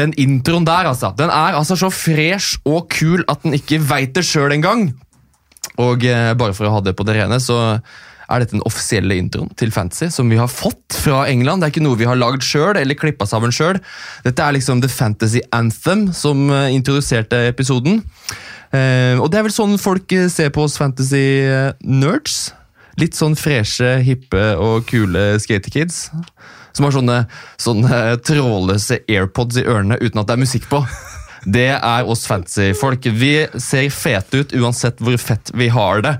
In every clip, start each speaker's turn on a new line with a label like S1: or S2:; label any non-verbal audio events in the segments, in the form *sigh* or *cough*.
S1: Den introen der, altså. Den er altså så fresh og kul at den ikke veit det sjøl engang. Og eh, bare for å ha det på det rene, så er dette den offisielle introen til Fantasy som vi har fått fra England. Det er ikke noe vi har lagd sjøl eller klippa sammen sjøl. Dette er liksom The Fantasy Anthem som eh, introduserte episoden. Eh, og det er vel sånn folk eh, ser på oss fantasy-nerds. Litt sånn freshe, hippe og kule skaterkids. Som har sånne, sånne trådløse airpods i ørene uten at det er musikk på. Det er oss fancy-folk. Vi ser fete ut uansett hvor fett vi har det.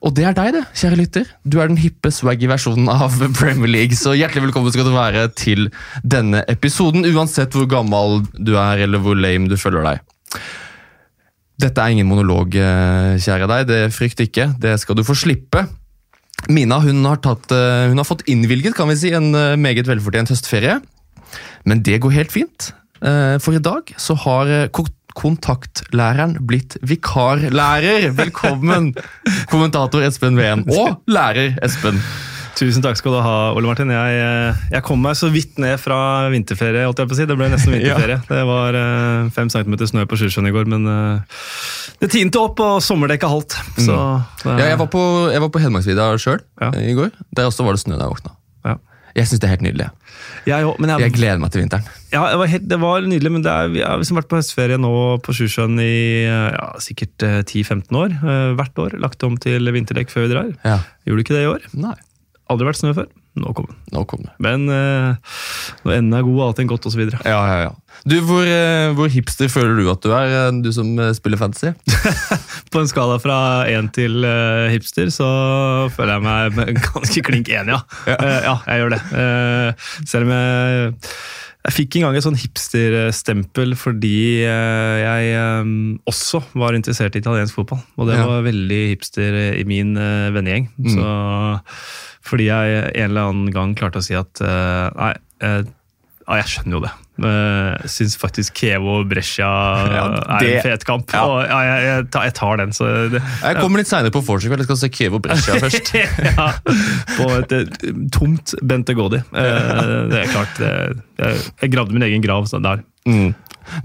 S1: Og det er deg, det, kjære lytter. Du er den hippe, swaggy versjonen av Premier League. Så hjertelig velkommen skal du være til denne episoden, uansett hvor gammel du er eller hvor lame du føler deg. Dette er ingen monolog, eh, kjære deg. Det frykt ikke. Det skal du få slippe. Mina hun har, tatt, eh, hun har fått innvilget kan vi si, en eh, meget velfortjent høstferie. Men det går helt fint. Eh, For i dag så har kontaktlæreren blitt vikarlærer. Velkommen, *laughs* kommentator Espen Ween og lærer Espen.
S2: Tusen takk skal du ha, Ole Martin. Jeg, eh, jeg kom meg så vidt ned fra vinterferie. holdt jeg på å si. Det ble nesten *laughs* vinterferie. Det var uh, fem centimeter snø på Sjusjøen i går, men uh, det tinte opp, og sommerdekket holdt. Så, det-
S1: Ja, jeg var på, jeg var på Hedmarksvidda sjøl
S2: Ja.
S1: i går. Der også var det snø da jeg våkna.
S2: ja.
S1: Jeg syns det er helt nydelig.
S2: Jeg, men jeg,
S1: Jeg gleder meg til vinteren.
S2: ja, det, var helt, det var nydelig, men er, vi har liksom vært på høstferie nå på Sjusjøen i ja, sikkert eh, 10-15 år. hvert år. Lagt om til vinterdekk før vi drar.
S1: Ja.
S2: Gjorde ikke det i år.
S1: Nei,
S2: Aldri vært snø før. Nå kom den.
S1: nå kom det.
S2: Men eh, når enden er god, er alltid en godt, osv.
S1: Ja, ja, ja. Du, hvor, eh, hvor hipster føler du at du er, eh, du som eh, spiller fantasy? *laughs*
S2: På en skala fra én til eh, hipster, så føler jeg meg *laughs* ganske klink enig, ja.
S1: Ja.
S2: Eh, ja, jeg gjør det. Eh, selv om jeg jeg fikk en gang et sånn hipsterstempel fordi eh, jeg eh, også var interessert i italiensk fotball. Og det
S1: Ja.
S2: var veldig hipster i min eh, vennegjeng.
S1: Mm.
S2: Så fordi jeg en eller annen gang klarte å si at eh, nei, eh, jeg skjønner jo det. Uh, Syns faktisk Kevo Brescia *laughs*
S1: Ja,
S2: er en fet kamp.
S1: ja.
S2: Og ja, jeg, jeg, tar, jeg tar den, så det,
S1: Jeg kommer litt seinere på vorspiel. Jeg skal se Kevo Brescia *laughs* først.
S2: ja, På et, et tomt Bente Godi. Uh, det er klart det, jeg, jeg gravde min egen grav sånn der.
S1: Mm.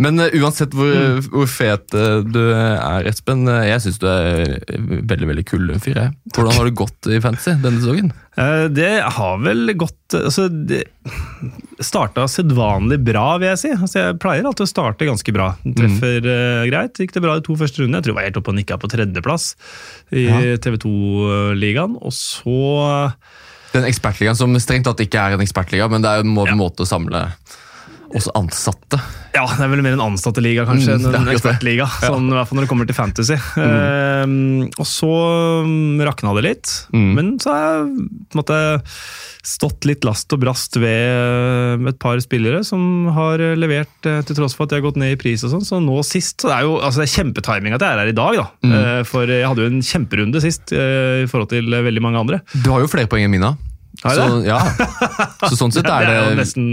S1: Men uh, uansett hvor, hvor fet uh, du er, Espen, uh, jeg syns du er veldig veldig kul fyr. jeg. Hvordan har det gått i fantasy denne sesongen?
S2: Det har vel gått altså, Det starta sedvanlig bra, vil jeg si. Altså, jeg pleier alltid å starte ganske bra. Treffer eh, greit. Gikk det bra de to første rundene? Jeg tror jeg var helt oppe og nikka på tredjeplass i
S1: Ja.
S2: TV 2-ligaen. Og så
S1: Den ekspertligaen som strengt tatt ikke er en ekspertliga, men det er en må- måte å samle også ansatte.
S2: Ja, det er vel mer en ansatte-liga kanskje
S1: Mm,
S2: enn en ekspertliga. Sånn, I hvert fall når det kommer til fantasy. Eh, og så um, rakna det litt.
S1: Mm.
S2: Men så har jeg på en måte stått litt last og brast ved et par spillere som har levert eh, til tross for at de har gått ned i pris og sånn. Så nå sist så det er jo altså det er kjempetiming at jeg er her i dag, da.
S1: Mm.
S2: Eh, for jeg hadde jo en kjemperunde sist eh, i forhold til veldig mange andre.
S1: Du har jo flere poeng enn Mina.
S2: Har jeg
S1: Så, ja. *laughs* så sånn sett er
S2: det er jo nesten,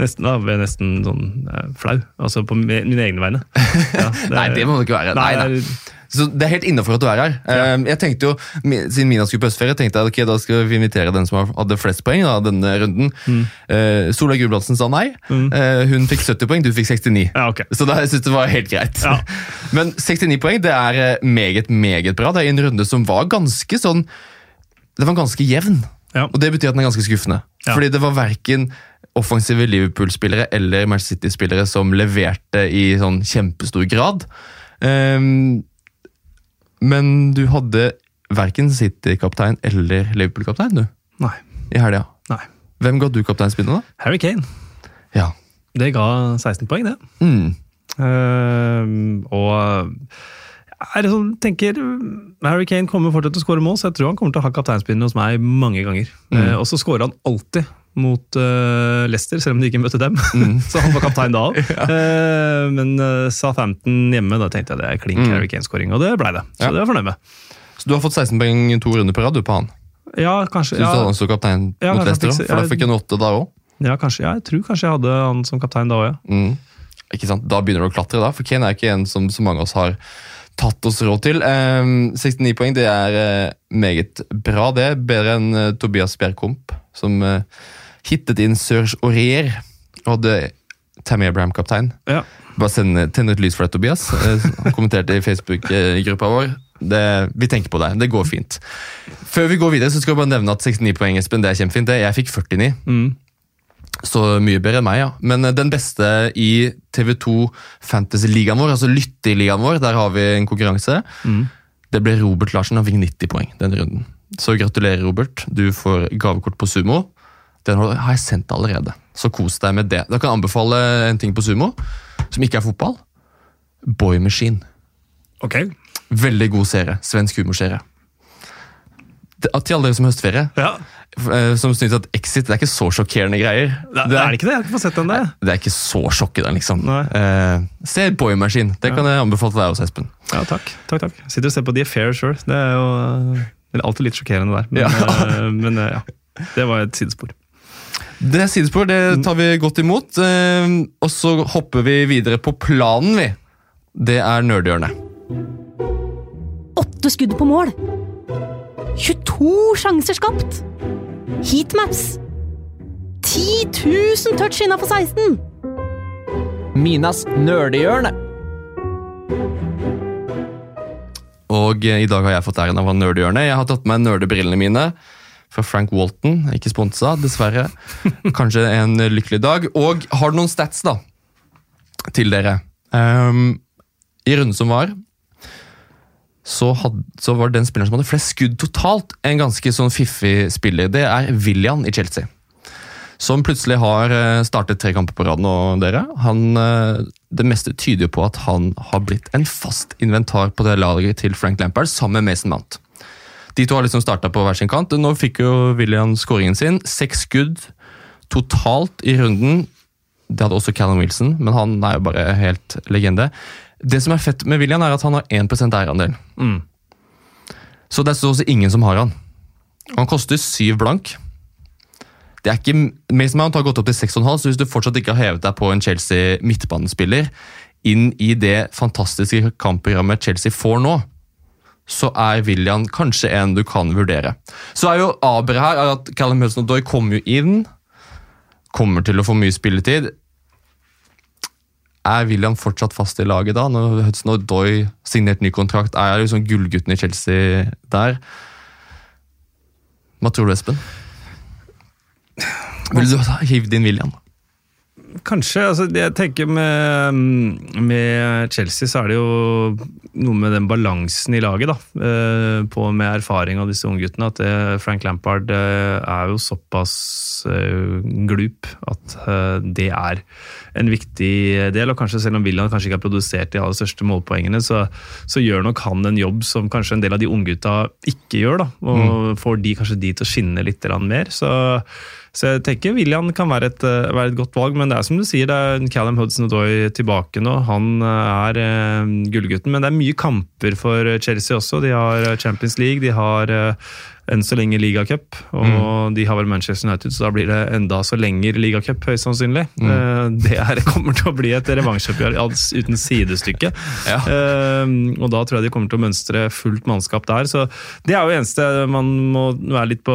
S2: nesten, da ble nesten sånn eh, flau. Altså på mi- mine egne vegne. *laughs* Ja,
S1: Nei, det må det ikke være. Nei, nei. Så Det er helt innafor at du er her.
S2: Ja.
S1: Um, Jeg tenkte jo, Siden Mina skulle på høstferie, tenkte jeg ok, da skal vi invitere den som hadde flest poeng. da, denne runden.
S2: Mm.
S1: Uh, Solveig Gulbrandsen sa nei. Uh, hun fikk 70 poeng, du fikk 69.
S2: Ja, okay.
S1: Så da jeg det var helt greit.
S2: Ja. *laughs*
S1: Men 69 poeng det er eh, meget, meget bra. Det er en runde som var ganske sånn Det var ganske jevn.
S2: Ja.
S1: Og det betyr at den er ganske skuffende.
S2: Ja.
S1: Fordi det var verken offensive Liverpool-spillere eller Manchester City-spillere som leverte i sånn kjempestor grad. Um, men du hadde verken City-kaptein eller Liverpool-kaptein du,
S2: Nei.
S1: i helga.
S2: Nei.
S1: Hvem ga du kapteinspinnet, da?
S2: Harry Kane.
S1: Ja.
S2: Det ga 16 poeng, det.
S1: Mm.
S2: Uh, og er sånn, tenker Harry Kane kommer fortsatt til å skåre mål, så jeg tror han kommer til å ha kapteinspinnet hos meg mange ganger.
S1: Mm.
S2: Eh, og så skårer han alltid mot uh, Leicester, selv om de ikke møtte dem. *laughs* så han var kaptein da òg. *laughs* men sa Southampton hjemme, da tenkte jeg det er klink
S1: Mm.
S2: Harry Kane-skåring, og det blei det. Så
S1: Ja.
S2: det var jeg fornøyd med.
S1: Så du har fått 16 poeng to runder på rad på han.
S2: Ja, kanskje.
S1: Syns
S2: Ja,
S1: du han sto kaptein
S2: Ja,
S1: mot Leicester òg? For da fikk han åtte da òg.
S2: ja, kanskje, ja, jeg tror kanskje jeg hadde han som kaptein da òg, ja.
S1: Mm. Ikke sant? Da begynner du å klatre, da, for Kane er ikke en som så mange av oss har tatt oss råd til. Ehm, 69 poeng det er eh, meget bra, det. Bedre enn eh, Tobias Bjerkomp, som eh, hittet inn Serge Aurier. Og hadde Tammy Abraham-kaptein.
S2: Ja.
S1: Bare send, tenn et lys for deg, Tobias. Han *laughs* kommenterte i Facebook-gruppa vår. Det, vi tenker på deg. Det går fint. Før vi går videre, så skal jeg bare nevne at 69 poeng, Espen, det er kjempefint. det. Jeg fikk 49.
S2: Mm.
S1: Så mye bedre enn meg, ja. Men eh, den beste i TV2 Fantasy-ligaen vår, altså lytteligaen vår, der har vi en konkurranse.
S2: Mm.
S1: Det ble Robert Larsen. Han fikk 90 poeng den runden. Så gratulerer, Robert. Du får gavekort på Sumo. Den har har jeg sendt allerede, så kos deg med det. Da kan jeg anbefale en ting på Sumo, som ikke er fotball. Boy Machine.
S2: Ok.
S1: Veldig god serie. Svensk humorserie. Til alle dere som har høstferie,
S2: Ja.
S1: Eh, som syns at Exit det er ikke så sjokkerende greier.
S2: Det er, det er ikke det? Jeg har ikke fått sett den, der.
S1: Det er ikke så sjokkende, liksom. Eh, se Boy Machine. Det kan jeg anbefale deg også, Espen.
S2: Ja, takk. takk, takk. Sitter og ser på The Affair sjøl. Det er jo det er alltid litt sjokkerende der. Men,
S1: Ja.
S2: øh, men ja. Det var et sidespor.
S1: Det er sidespor, det tar vi godt imot. Eh, og så hopper vi videre på planen, vi. Det er nerdhjørnet.
S3: Åtte skudd på mål. 22 sjanser skapt. Heatmaps. 10 000 touch innafor 16.
S4: Minas nerdehjørne.
S1: Og eh, i dag har jeg fått æren av å ha nerdehjørne. Jeg har tatt med nerdebrillene mine fra Frank Walton. Ikke sponsa, dessverre. *laughs* Kanskje en lykkelig dag. Og har du noen stats da, til dere? Um, I runden som var, så, had, så var den spilleren som hadde flest skudd totalt, en ganske sånn fiffig spiller. Det er William i Chelsea. Som plutselig har eh, startet tre kamper på rad nå, dere. Han, eh, det meste tyder jo på at han har blitt en fast inventar på det laget til Frank Lampard, sammen med Mason Mount. De to har liksom starta på hver sin kant. Nå fikk jo William skåringen sin. Seks skudd totalt i runden. Det hadde også Callum Wilson, men han er jo bare helt legende. Det som er fett med William, er at han har 1 eierandel.
S2: Mm.
S1: Så det er så å si ingen som har han. Han koster syv blank. Det er ikke, Mason Mount har gått opp til 6,5, så hvis du fortsatt ikke har hevet deg på en Chelsea midtbanespiller inn i det fantastiske kampprogrammet Chelsea får nå, så er William kanskje en du kan vurdere. Så er jo Aber her er at Callum Hudson-Odoi kommer jo inn, kommer til å få mye spilletid. Er William fortsatt fast i laget da, når Hudson-Odoi signert ny kontrakt? Er jeg liksom gullgutten i Chelsea der? Hva tror du, Espen? Vil du *laughs* hivd inn William?
S2: Kanskje. altså Jeg tenker med, med Chelsea så er det jo noe med den balansen i laget, da. eh, På med erfaring av disse ungguttene. At det, Frank Lampard eh, er jo såpass eh, glup at det er en viktig del. Og kanskje selv om William kanskje ikke har produsert de aller største målpoengene, så, så gjør nok han en jobb som kanskje en del av de unggutta ikke gjør. da, Og får de kanskje de til å skinne litt mer. så så jeg tenker William kan være et, eh, være et godt valg, men det er som du sier, det er Callum Hudson-Odoi tilbake nå. Han eh, er eh, gullgutten, men det er mye kamper for Chelsea også. De har Champions League, de har enn så lenge ligacup, og de har vel Manchester United, så da blir det enda så lenger ligacup, høyst sannsynlig. Eh, Det her *laughs* kommer til å bli et revansjeoppgjør uten sidestykke.
S1: Ja.
S2: Eh, og da tror jeg de kommer til å mønstre fullt mannskap der. Så det er jo eneste man må være litt på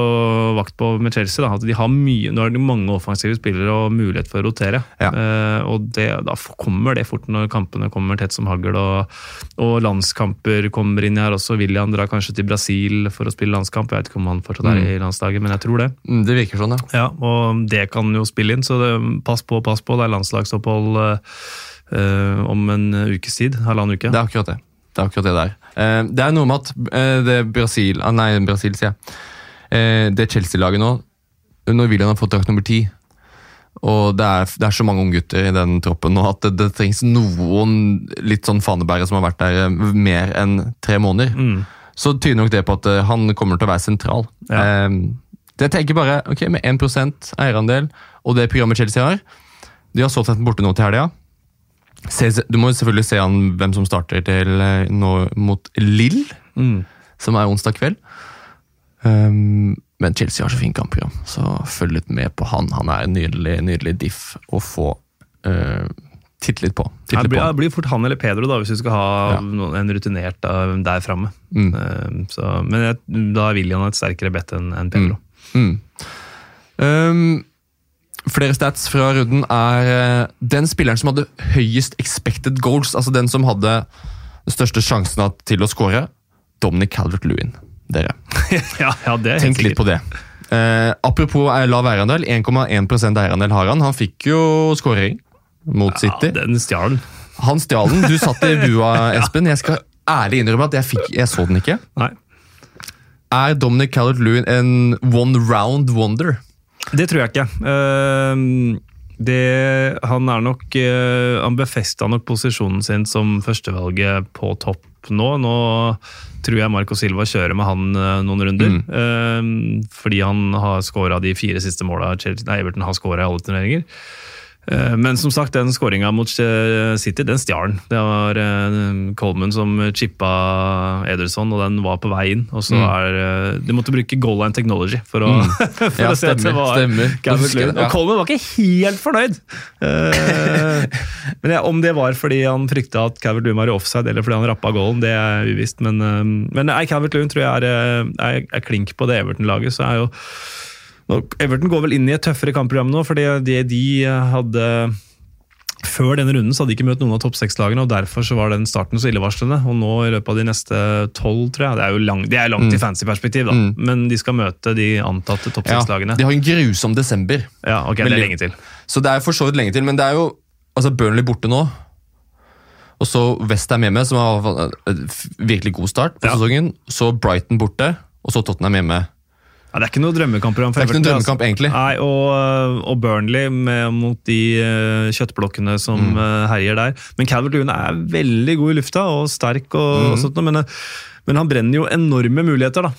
S2: vakt på med Chelsea. Da, at de har mye, Nå er det mange offensive spillere og mulighet for å rotere.
S1: Ja.
S2: Eh, og det, da kommer det fort når kampene kommer tett som hagl. Og, og landskamper kommer inn her også. William drar kanskje til Brasil for å spille landskamp. Jeg vet ikke om han fortsatt er i landslaget, men jeg tror det.
S1: Mm, Det virker sånn, ja.
S2: Ja, Og det kan jo spille inn, så det, pass på, pass på. Det er landslagsopphold eh, eh, om en ukes tid. Halvannen uke.
S1: Det er akkurat det. Det er akkurat det der. Eh, Det er noe med at eh, det Brasil ah, Nei, Brasil, sier jeg. Eh, Det Chelsea-laget nå Når William har fått drakt nummer ti og det er, det er så mange unggutter i den troppen nå at det, det trengs noen litt sånn fanebærere som har vært der eh, mer enn tre måneder.
S2: Mm.
S1: Så tyder nok det på at eh, han kommer til å være sentral.
S2: Ja.
S1: Jeg tenker bare, ok, Med 1% eierandel og det programmet Chelsea har De har Southampton borte nå til helga. Du må selvfølgelig se an hvem som starter til eh, nå mot Lill,
S2: Mm.
S1: som er onsdag kveld. Um, men Chelsea har så fint kampprogram, så følg litt med på han. Han er en nydelig, nydelig diff å få uh, titte litt på. Titte
S2: Det
S1: litt
S2: blir,
S1: på.
S2: det blir fort han eller Pedro, da, hvis du skal ha
S1: Ja.
S2: noen, en rutinert eh, der framme.
S1: Mm.
S2: Eh, Men jeg, da er William et sterkere bet enn en Pedro.
S1: Mm. Um, Flere stats fra runden er eh, den spilleren som hadde høyest expected goals, altså den som hadde den største sjansen til å skåre, Dominic Calvert-Lewin. Dere, *laughs*
S2: ja, ja,
S1: tenk litt på det. Eh, apropos eh, lav eierandel, 1,1 eierandel har han. Han fikk jo skåring mot City.
S2: Ja, den stjal den.
S1: Han stjal den. Du satt i *laughs* bua, Espen. Jeg skal ærlig innrømme at jeg, fikk, jeg så den ikke.
S2: Nei.
S1: Er Dominic Callert-Lewin en one round wonder?
S2: Det tror jeg ikke. Uh, det, han er nok uh, Han befesta nok posisjonen sin som førstevalget på topp nå. Nå tror jeg Marco Silva kjører med han uh, noen runder. Ehm, fordi han har skåra de fire siste måla Everton har skåra i alle turneringer. Eh, Men som sagt, den skåringa mot eh, City, den stjal han. Det var eh, Coleman som chippa Ederson, og den var på vei inn. Og så er eh, De måtte bruke goal line technology for å, *laughs* for
S1: Ja,
S2: å se at det var
S1: stemmer. Husker ja.
S2: Og Coleman var ikke helt fornøyd! *laughs* Men ja, Om det var fordi han frykta at Calvert-Loon var i offside, eller fordi han rappa goalen, det er uvisst. Men, men Cavert Lewin tror jeg er, er, er klink på det Everton-laget. så er jo Everton går vel inn i et tøffere kampprogram nå, fordi det de hadde før denne runden så hadde de ikke møtt noen av topp seks-lagene, og derfor så var den starten så illevarslende. Og nå i løpet av de neste tolv, tror jeg Det er jo lang, de er langt i fancy perspektiv, da.
S1: Mm.
S2: Men de skal møte de antatte topp
S1: Ja,
S2: seks-lagene.
S1: de har en grusom desember.
S2: Ja, ok, det er lenge til.
S1: Så det er for så vidt lenge til, men det er jo altså Burnley borte nå. Og så Westham hjemme, som har en virkelig god start på
S2: Ja.
S1: sesongen. Så Brighton borte, og så Tottenham hjemme.
S2: Ja, det er ikke noe drømmekamp.
S1: Det er ikke noen drømmekamp, egentlig.
S2: Nei, og, og Burnley med, mot de eh, kjøttblokkene som
S1: Mm.
S2: eh, herjer der. Men Calvert Lune er veldig god i lufta og sterk, og,
S1: Mm.
S2: og sånt, men, eh, men han brenner jo enorme muligheter, da.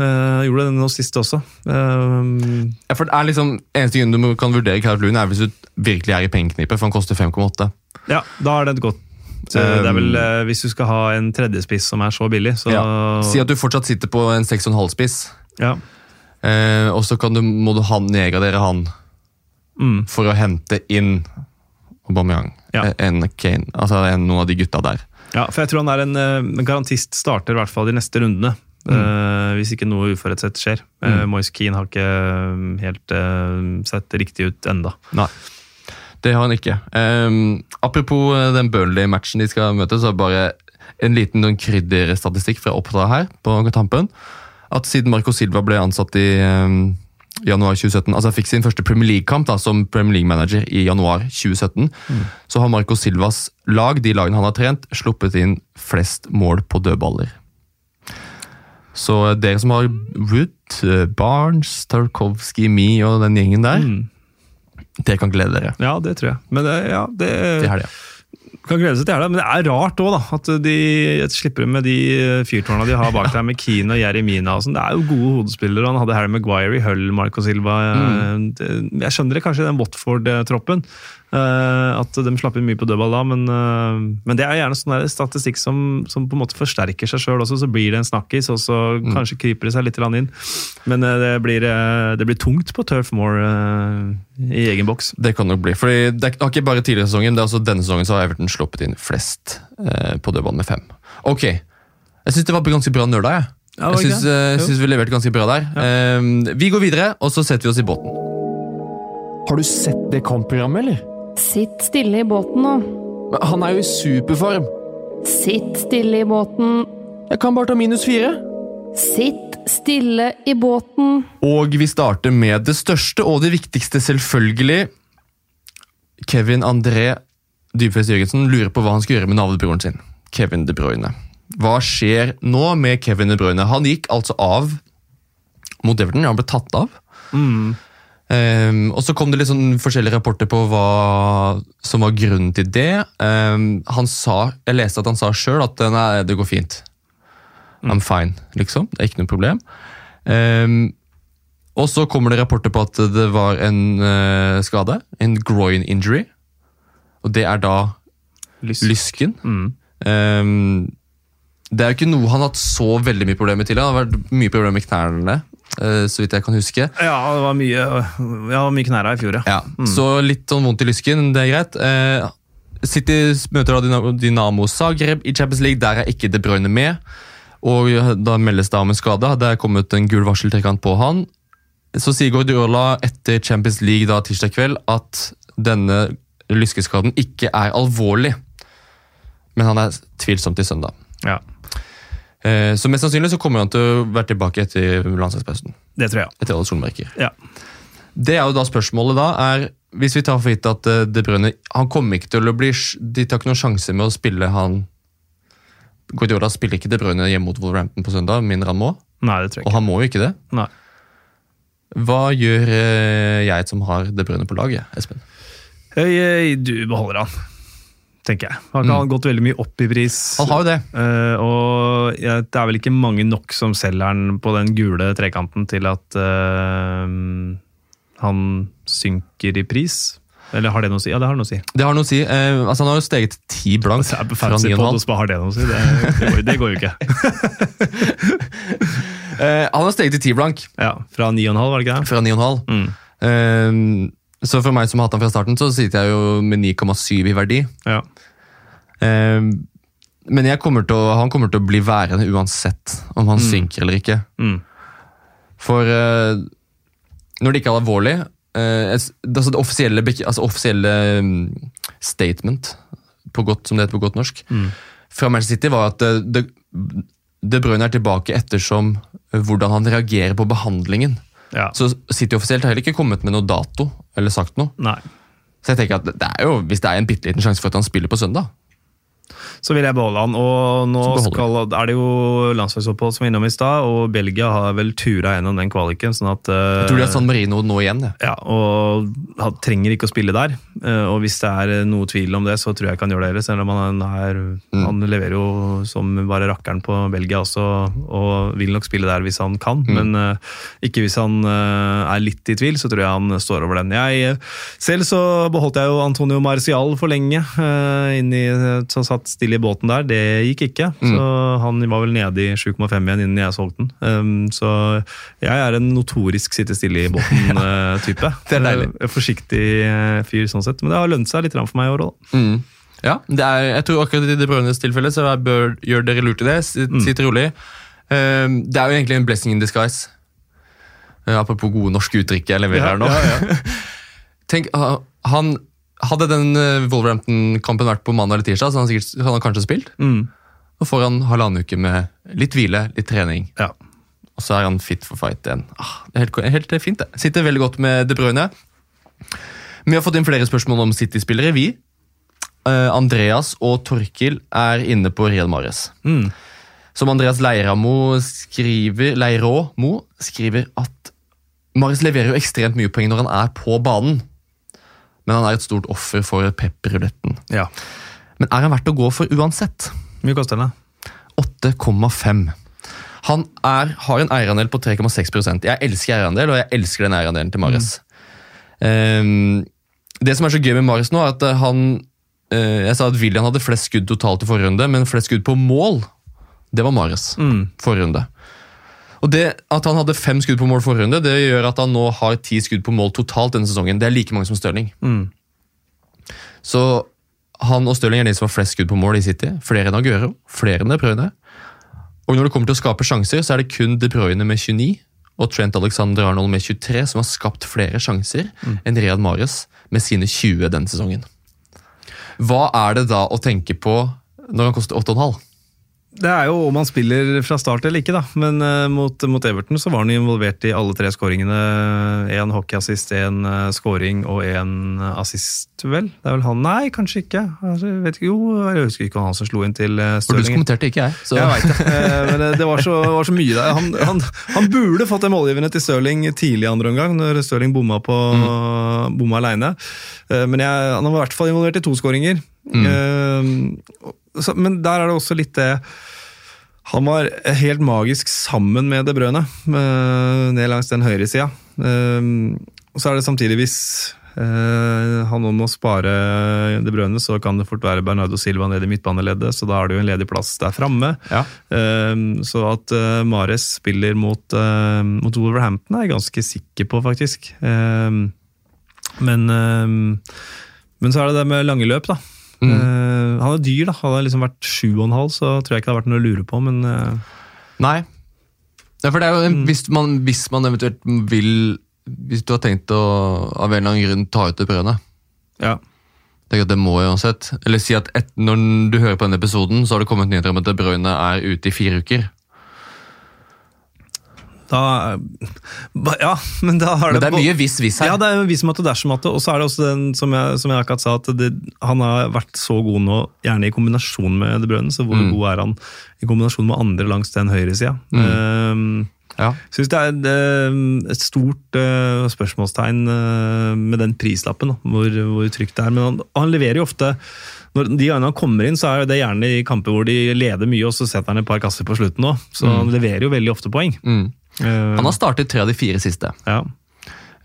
S2: Eh, gjorde det nå sist også. Eh,
S1: Ja, for det er liksom, Eneste grunn du kan vurdere Calvert Lune, er hvis du virkelig er i pengeknipet, for han koster 5,8.
S2: ja, da er det et godt så det er vel, eh, Hvis du skal ha en tredjespiss som er så billig, så
S1: Ja. Si at du fortsatt sitter på en 6,5-spiss,
S2: ja.
S1: Eh, og så kan du, må du han nedgradere han
S2: Mm.
S1: for å hente inn Aubameyang.
S2: Ja.
S1: Eh, En Kane, altså en, noen av de gutta der.
S2: Ja, for jeg tror han er en eh, garantist starter, i hvert fall de neste rundene. Eh, hvis ikke noe uforutsett skjer. Uh, Moise Keane har ikke helt uh, sett riktig ut enda.
S1: Nei, det har han ikke. Um, apropos den Burnley-matchen de skal møte, så er det bare en liten krydderstatistikk fra Oppdra her på tampen. At siden Marco Silva ble ansatt i ehm, januar 2017, altså fikk sin første Premier League-kamp da, som Premier League-manager i januar 2017, så har Marco Silvas lag, de lagene han har trent, sluppet inn flest mål på dødballer. Så eh, dere som har Wood, eh, Barnes, Tarkovsky, Me og den gjengen der,
S2: Mm.
S1: dere kan glede dere.
S2: Ja, det tror jeg. Men det, ja, det,
S1: til helga.
S2: Kan glede seg til helga. Men det er rart òg, da. At de slipper med de fyrtårna de har bak der, med Keane og Jeremina Og sånn. det er jo gode hodespillere. Han hadde Harry Maguire i Hull, Marco Silva. Mm. Jeg skjønner det kanskje i den Watford-troppen. Eh, At de slapp inn mye på dødball da, men, eh, men det er gjerne sånn statistikk som, som på en måte forsterker seg sjøl også. Så blir det en snakkis, og så kanskje kryper det seg litt inn. Men eh, det blir, det blir tungt på Turf Moor i egen boks.
S1: Det kan nok bli. Fordi det er- har ikke bare tidligere sesongen, det er også denne sesongen så har Everton sluppet inn flest på dødball med fem. Ok, jeg syns det var ganske bra nøla, Jeg,
S2: Ja,
S1: jeg syns,
S2: Jo.
S1: syns vi leverte ganske bra der. Eh, vi går videre, og så setter vi oss i båten.
S4: Har du sett det kampprogrammet, eller?
S3: Sitt stille i båten nå.
S4: Men Han er jo i superform.
S3: Sitt stille i båten.
S4: Jeg kan bare ta minus fire.
S3: Sitt stille i båten.
S1: Og vi starter med det største og det viktigste, selvfølgelig. Kevin André Dybfest Jørgensen lurer på hva han skal gjøre med navlebroren sin. Kevin De Bruyne. Hva skjer nå med Kevin De Bruyne? Han gikk altså av mot Everton. Han ble tatt av. Ehm, og så kom det litt sånn forskjellige rapporter på hva som var grunnen til det. Um, han sa, Jeg leste at han sa sjøl at nei, det går fint. I'm fine, liksom. Det er ikke noe problem. Um, og så kommer det rapporter på at det var en uh, skade. En groin injury. Og det er da
S2: Lysk.
S1: lysken.
S2: Mm.
S1: Um, det er jo ikke noe han har hatt så veldig mye problemer til. Han har vært mye problemer med knærne, eh, så vidt jeg kan huske.
S2: Ja, det var mye, ja, mye knæra i fjor, ja.
S1: Ja, Så litt sånn vondt i lysken, det er greit. Eh, City møter da Dynamo- Zagreb i Champions League. Der er ikke De Bruyne med. Og Da meldes det om en skade. Det er kommet en gul varseltrekant på han. så sier Guardiola etter Champions League da tirsdag kveld at denne lyskeskaden ikke er alvorlig. Men han er tvilsom til søndag.
S2: Ja,
S1: Eh, Så mest sannsynlig så kommer han til å være tilbake etter landslagspausen.
S2: det tror jeg.
S1: Etter alle solmerker.
S2: Ja.
S1: Det er jo da spørsmålet da, er Hvis vi tar for gitt at eh, De Bruyne Han kommer ikke til å bli De tar ikke noen sjanse med å spille han Guardiola spiller ikke De Bruyne hjemme mot Wolverhampton på søndag, mindre han må.
S2: Nei, det tror jeg
S1: Og han må jo ikke det.
S2: Nei.
S1: Hva gjør eh, jeg som har De Bruyne på laget, Espen?
S2: Jeg, jeg, du beholder han, tenker jeg. Han har gått veldig mye opp i pris.
S1: Han har jo det.
S2: Uh, og ja, det er vel ikke mange nok som selger han på den gule trekanten til at uh, han synker i pris. Eller har det noe å si? Ja, det har noe å si.
S1: Det har noe å si. Eh, altså Han har jo steget ti blank
S2: Så er på
S1: fra
S2: fancy
S1: 9,5.
S2: pod, og så har det noe å si. Det, det, går, det går jo ikke. *laughs*
S1: Eh, han har steget til ti blank
S2: Ja, Fra 9,5, var det ikke det?
S1: fra 9,5.
S2: Mm.
S1: Eh, så for meg som har hatt han fra starten, så sitter jeg jo med 9,7 i verdi.
S2: Ja.
S1: Eh, men kommer å, han kommer til å bli værende uansett om han synker eller ikke.
S2: Mm.
S1: For eh, når det ikke er alvorlig eh, altså Det offisielle, altså offisielle mm, statement, på godt, som det heter på godt norsk, fra Manchester City var at det, det, De Bruyne er tilbake ettersom eh, hvordan han reagerer på behandlingen.
S2: Ja.
S1: Så City offisielt har heller ikke kommet med noe dato eller sagt noe.
S2: Nei.
S1: Så jeg tenker at det er jo, hvis det er en bitte liten sjanse for at han spiller på søndag
S2: Så vil jeg beholde han. Og nå skal, er det jo landslagsopphold som var innom i stad, og Belgia har vel tura gjennom den kvaliken. sånn at... Uh,
S1: Jeg tror de har San Marino nå igjen. Ja,
S2: Ja, og han trenger ikke å spille der. Uh, Og hvis det er noe tvil om det, så tror jeg ikke han gjør det heller. Selv om han, er,
S1: Mm.
S2: han leverer jo som bare rakkeren på Belgia også, og vil nok spille der hvis han kan.
S1: Mm.
S2: Men uh, ikke hvis han eh, er litt i tvil, så tror jeg han står over den. Jeg, eh, selv så beholdt jeg jo Antonio Marcial for lenge, inni, som satt stille i båten der. Det gikk ikke.
S1: Mm.
S2: Så han var vel nede i 7,5 igjen innen jeg solgte den. Um, så jeg er en notorisk sitte stille i båten-type. *laughs*
S1: Det er deilig.
S2: Eh, Forsiktig eh, fyr sånn sett. Men det har lønt seg litt for meg i år òg.
S1: Mm. Ja, det er, jeg tror akkurat i De Brønnes tilfelle så jeg bør gjøre dere lurt i det. Sitt, sitt rolig. Um, det er jo egentlig en blessing in disguise. Apropos gode norske uttrykk jeg leverer her nå. *laughs* Tenk, ah, han Hadde den eh, Wolverhampton-kampen vært på mandag eller tirsdag, så hadde han, sikkert, hadde han kanskje spilt.
S2: Mm.
S1: Og får han halvannen uke med litt hvile, litt trening,
S2: Ja.
S1: og så er han fit for fight igjen. Ah, det er helt, helt fint, det. Sitter veldig godt med De Bruyne. Vi har fått inn flere spørsmål om City-spillere, vi. Uh, Andreas og Torkil er inne på Real Mares.
S2: Mm.
S1: Som Andreas Leiramo skriver, Leiramo skriver at Mares leverer jo ekstremt mye poeng når han er på banen. Men han er et stort offer for pepperruletten.
S2: ja.
S1: Men er han verdt å gå for uansett?
S2: Mye koster den? da?
S1: 8,5. Han er, har en eierandel på 3,6% Jeg elsker eierandel, og jeg elsker den eierandelen til Mares. Um, det som er så gøy med Mares nå, er at han uh, Jeg sa at William hadde flest skudd totalt i forrige runde, men flest skudd på mål, det var Mares.
S2: Mm.
S1: Forrige runde. Og det At han hadde fem skudd på mål forrige runde, det gjør at han nå har ti skudd på mål totalt denne sesongen. Det er like mange som Stirling.
S2: Mm.
S1: Så han og Stirling er de som har flest skudd på mål i City. Flere enn Aguero, flere enn De Bruyne. Og når det kommer til å skape sjanser, så er det kun De Bruyne med 29 og Trent Alexander Arnold med 23 som har skapt flere sjanser enn Riyad Marius med sine 20 denne sesongen. Hva er det da å tenke på når han koster 8,5?
S2: Det er jo om han spiller fra start eller ikke, da. Men uh, mot, mot Everton så var han involvert i alle tre skåringene. Én hockeyassist, én uh, scoring og én assist, vel? Det er vel han? Nei, kanskje ikke. Altså, jeg vet ikke. Jo, jeg husker ikke han som slo inn til uh,
S1: For du kommenterte ikke jeg. Så.
S2: Jeg vet det. Eh, Men det, var, så, var så mye der. Han, han, han burde fått det målgivende til Stirling tidlig i andre omgang, når Stirling bomma, på, bomma aleine. Men jeg, han var i hvert fall involvert i to skåringer. Eh, så- Men der er det også litt det Han var helt magisk sammen med De Brøne, ned langs den høyre sida. Og så er det samtidig hvis eh, han om må spare De Brøne, så kan det fort være Bernardo Silva nede i midtbaneleddet, så da er det jo en ledig plass der framme.
S1: Ja.
S2: Eh, Så at eh, Mares spiller mot, eh, mot Wolverhampton er jeg ganske sikker på, faktisk. Eh, Men, eh, men så er det det med lange løp, da. Eh, Han er dyr, da. Hadde han liksom vært sju og en halv, så tror jeg ikke det hadde vært noe å lure på, men uh...
S1: Nei. Ja, for det er jo en, hvis, man, hvis man eventuelt vil Hvis du har tenkt å av en eller annen grunn ta ut det brødet
S2: Ja.
S1: Tenk at Det må uansett. Eller si at et, når du hører på denne episoden, så har det kommet nyheter om at det brødet er ute i fire uker.
S2: Da, ja, men da har det
S1: Men det er mye hvis-hvis her.
S2: Ja, det er jo vis matte, dersom matte. Og så er det også den som jeg, som jeg akkurat sa, at det, han har vært så god nå, gjerne i kombinasjon med De Bruyne. Så hvor
S1: Mm.
S2: god er han i kombinasjon med andre langs den høyresida?
S1: Mm.
S2: Um,
S1: Ja.
S2: Syns det er eh, et stort eh, spørsmålstegn eh, med den prislappen, da, hvor, hvor trygt det er. Men han, han leverer jo ofte når De gangene han kommer inn, så er det gjerne i kamper hvor de leder mye, og så setter han et par kasser på slutten òg. Så han leverer jo veldig ofte poeng.
S1: Mm.
S2: Eh,
S1: Han har startet tre av de fire siste.
S2: ja.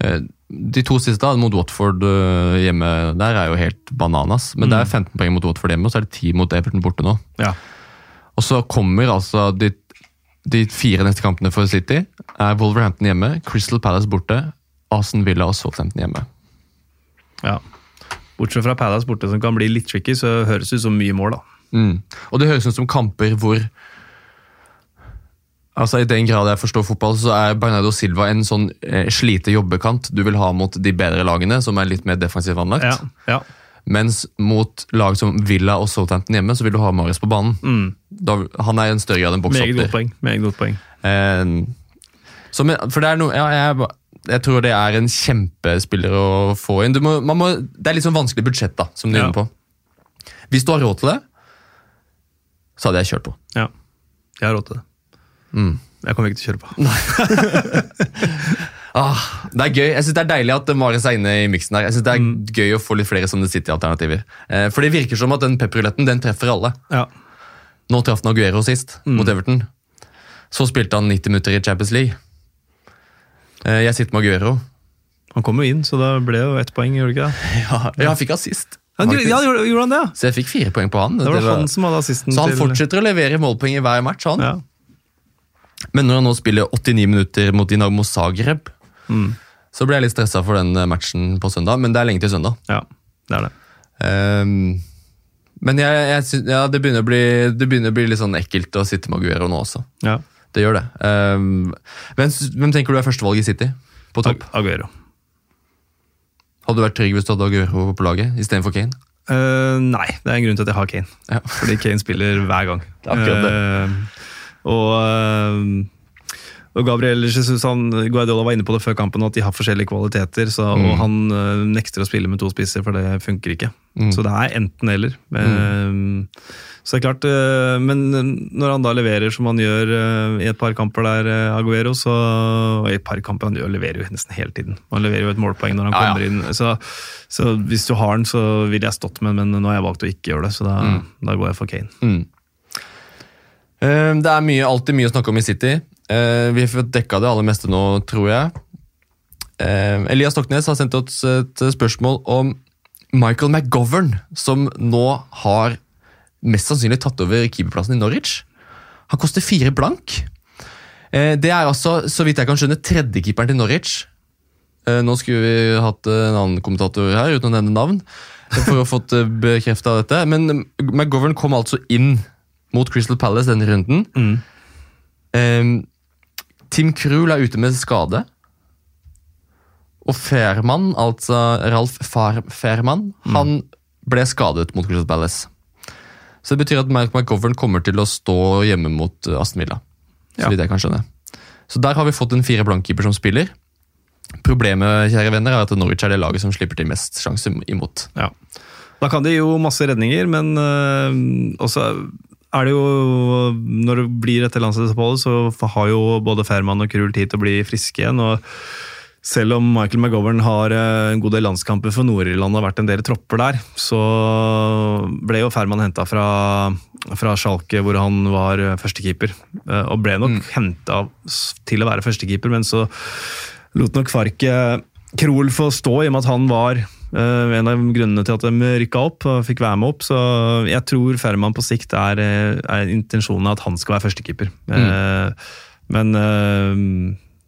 S1: Eh, De to siste mot Watford eh, hjemme der er jo helt bananas. Men det er 15 poeng mot Watford hjemme, og så er det 10 mot Everton borte nå.
S2: ja.
S1: Og så kommer altså de, de fire neste kampene for City. er Wolverhampton hjemme, Crystal Palace borte, Aston Villa og Southampton hjemme.
S2: Ja. Bortsett fra Palace borte, som kan bli litt tricky, så høres det ut som mye mål, da.
S1: Mm. Og det høres ut som kamper hvor Altså I den grad jeg forstår fotball, så er Bernardo Silva en sånn eh, slite jobbekant du vil ha mot de bedre lagene, som er litt mer defensivt anlagt.
S2: Ja, ja.
S1: Mens mot lag som Villa og Southampton hjemme, så vil du ha Marius på banen.
S2: Mm.
S1: Da, han er i en større grad en
S2: Meget godt
S1: boksåpner.
S2: Meget godt poeng.
S1: Eh, så for det er noe ja, jeg, jeg tror det er en kjempespiller å få inn. Du må, man må, det er litt sånn vanskelig budsjett, da, som du er inne på. Hvis du har råd til det, så hadde jeg kjørt på.
S2: Ja. Jeg har råd til det.
S1: Mm.
S2: Jeg kommer ikke til å kjøre på. *laughs*
S1: Ah, det er gøy. Jeg synes Det er deilig at Marius er inne i miksen. her. Jeg synes Det er
S2: Mm.
S1: gøy å få litt flere som sitter i alternativer Eh, for det virker som at den pepperuletten den treffer alle.
S2: Ja.
S1: Nå traff han Aguero sist,
S2: Mm.
S1: mot Everton. Så spilte han 90 minutter i Champions League. Eh, jeg sitter med Aguero.
S2: Han kom jo inn, så det ble jo ett poeng, gjorde det ikke det?
S1: Ja, ja han fikk assist.
S2: Han, ja, gjorde, gjorde han det?
S1: Så jeg fikk fire poeng på han.
S2: Det var
S1: Det var-
S2: han som hadde assisten
S1: så han
S2: til
S1: fortsetter å levere målpoeng i hver match. han.
S2: Ja.
S1: Men når han nå spiller 89 minutter mot Dinamo Zagreb,
S2: Mm.
S1: så ble jeg litt stressa for den eh, matchen på søndag. Men det er lenge til søndag.
S2: ja, det er det.
S1: Um, men jeg, jeg ja, det, begynner bli, det begynner å bli litt sånn ekkelt å sitte med Aguero nå også.
S2: Ja.
S1: Det gjør det. Um, hvem, hvem tenker du er førstevalget i City? På topp?
S2: Aguero.
S1: Hadde du vært trygg hvis du hadde Aguero på laget istedenfor Kane?
S2: Uh, nei, det er en grunn til at jeg har Kane.
S1: Ja.
S2: Fordi Kane spiller hver gang.
S1: Det er akkurat det.
S2: Eh, og, eh, og Gabriel Jesus han, Guardiola var inne på det før kampen, at de har forskjellige kvaliteter. Så,
S1: Mm.
S2: Og han eh, nekter å spille med to spisser, for det funker ikke.
S1: Mm.
S2: Så det er enten-eller. så det er klart, eh, Men når han da leverer som han gjør eh, i et par kamper der, eh, Aguero, så og i et par kamper han gjør, leverer jo nesten hele tiden. Han leverer jo et målpoeng når han
S1: Ja, ja.
S2: kommer inn. Så, så hvis du har den, så ville jeg stått med den, men nå har jeg valgt å ikke gjøre det. Så da,
S1: Mm.
S2: da går jeg for Kane.
S1: Ehm, det er mye, alltid mye å snakke om i City. Ehm, vi har fått dekka det aller meste nå, tror jeg. Ehm, Elias Stoknes har sendt oss et spørsmål om Michael McGovern, som nå har mest sannsynlig tatt over keeperplassen i Norwich. Han koster fire blank. Eh, Det er altså, så vidt jeg kan skjønne, tredjekeeperen til Norwich. Eh, Nå skulle vi hatt en annen kommentator her, uten å nevne navn, for å ha fått bekrefta dette. Men McGovern kom altså inn mot Crystal Palace denne runden.
S2: Mm.
S1: Um, Tim Krul er ute med skade. Og Fairman, altså Ralf Far mm. han ble skadet mot Crystal Palace. Så det betyr at Mark McGovern kommer til å stå hjemme mot eh, Aston Villa. Så
S2: Ja.
S1: vidt jeg kan skjønne. Så der har vi fått en fire blankkeeper som spiller. Problemet kjære venner, er at Norwich er det laget som slipper til mest sjanse imot.
S2: Ja. Da kan de jo masse redninger, men øh, også er det jo Når det blir etter landslagsoppholdet, så har jo både Fairman og Krul tid til å bli friske igjen. og selv om Michael McGovern har øh, en god del landskamper for Nord-Irland og vært en del tropper der, så ble jo Fairman henta fra, fra Schalke, hvor han var øh, førstekeeper. øh, Og ble nok henta til å være førstekeeper, men så lot nok Farke Krohl få stå, i og med at han var eh, en av grunnene til at de rykka opp og fikk være med opp. Så jeg tror Ferman på sikt er, eh, er intensjonen at han skal være førstekeeper. Eh, men eh,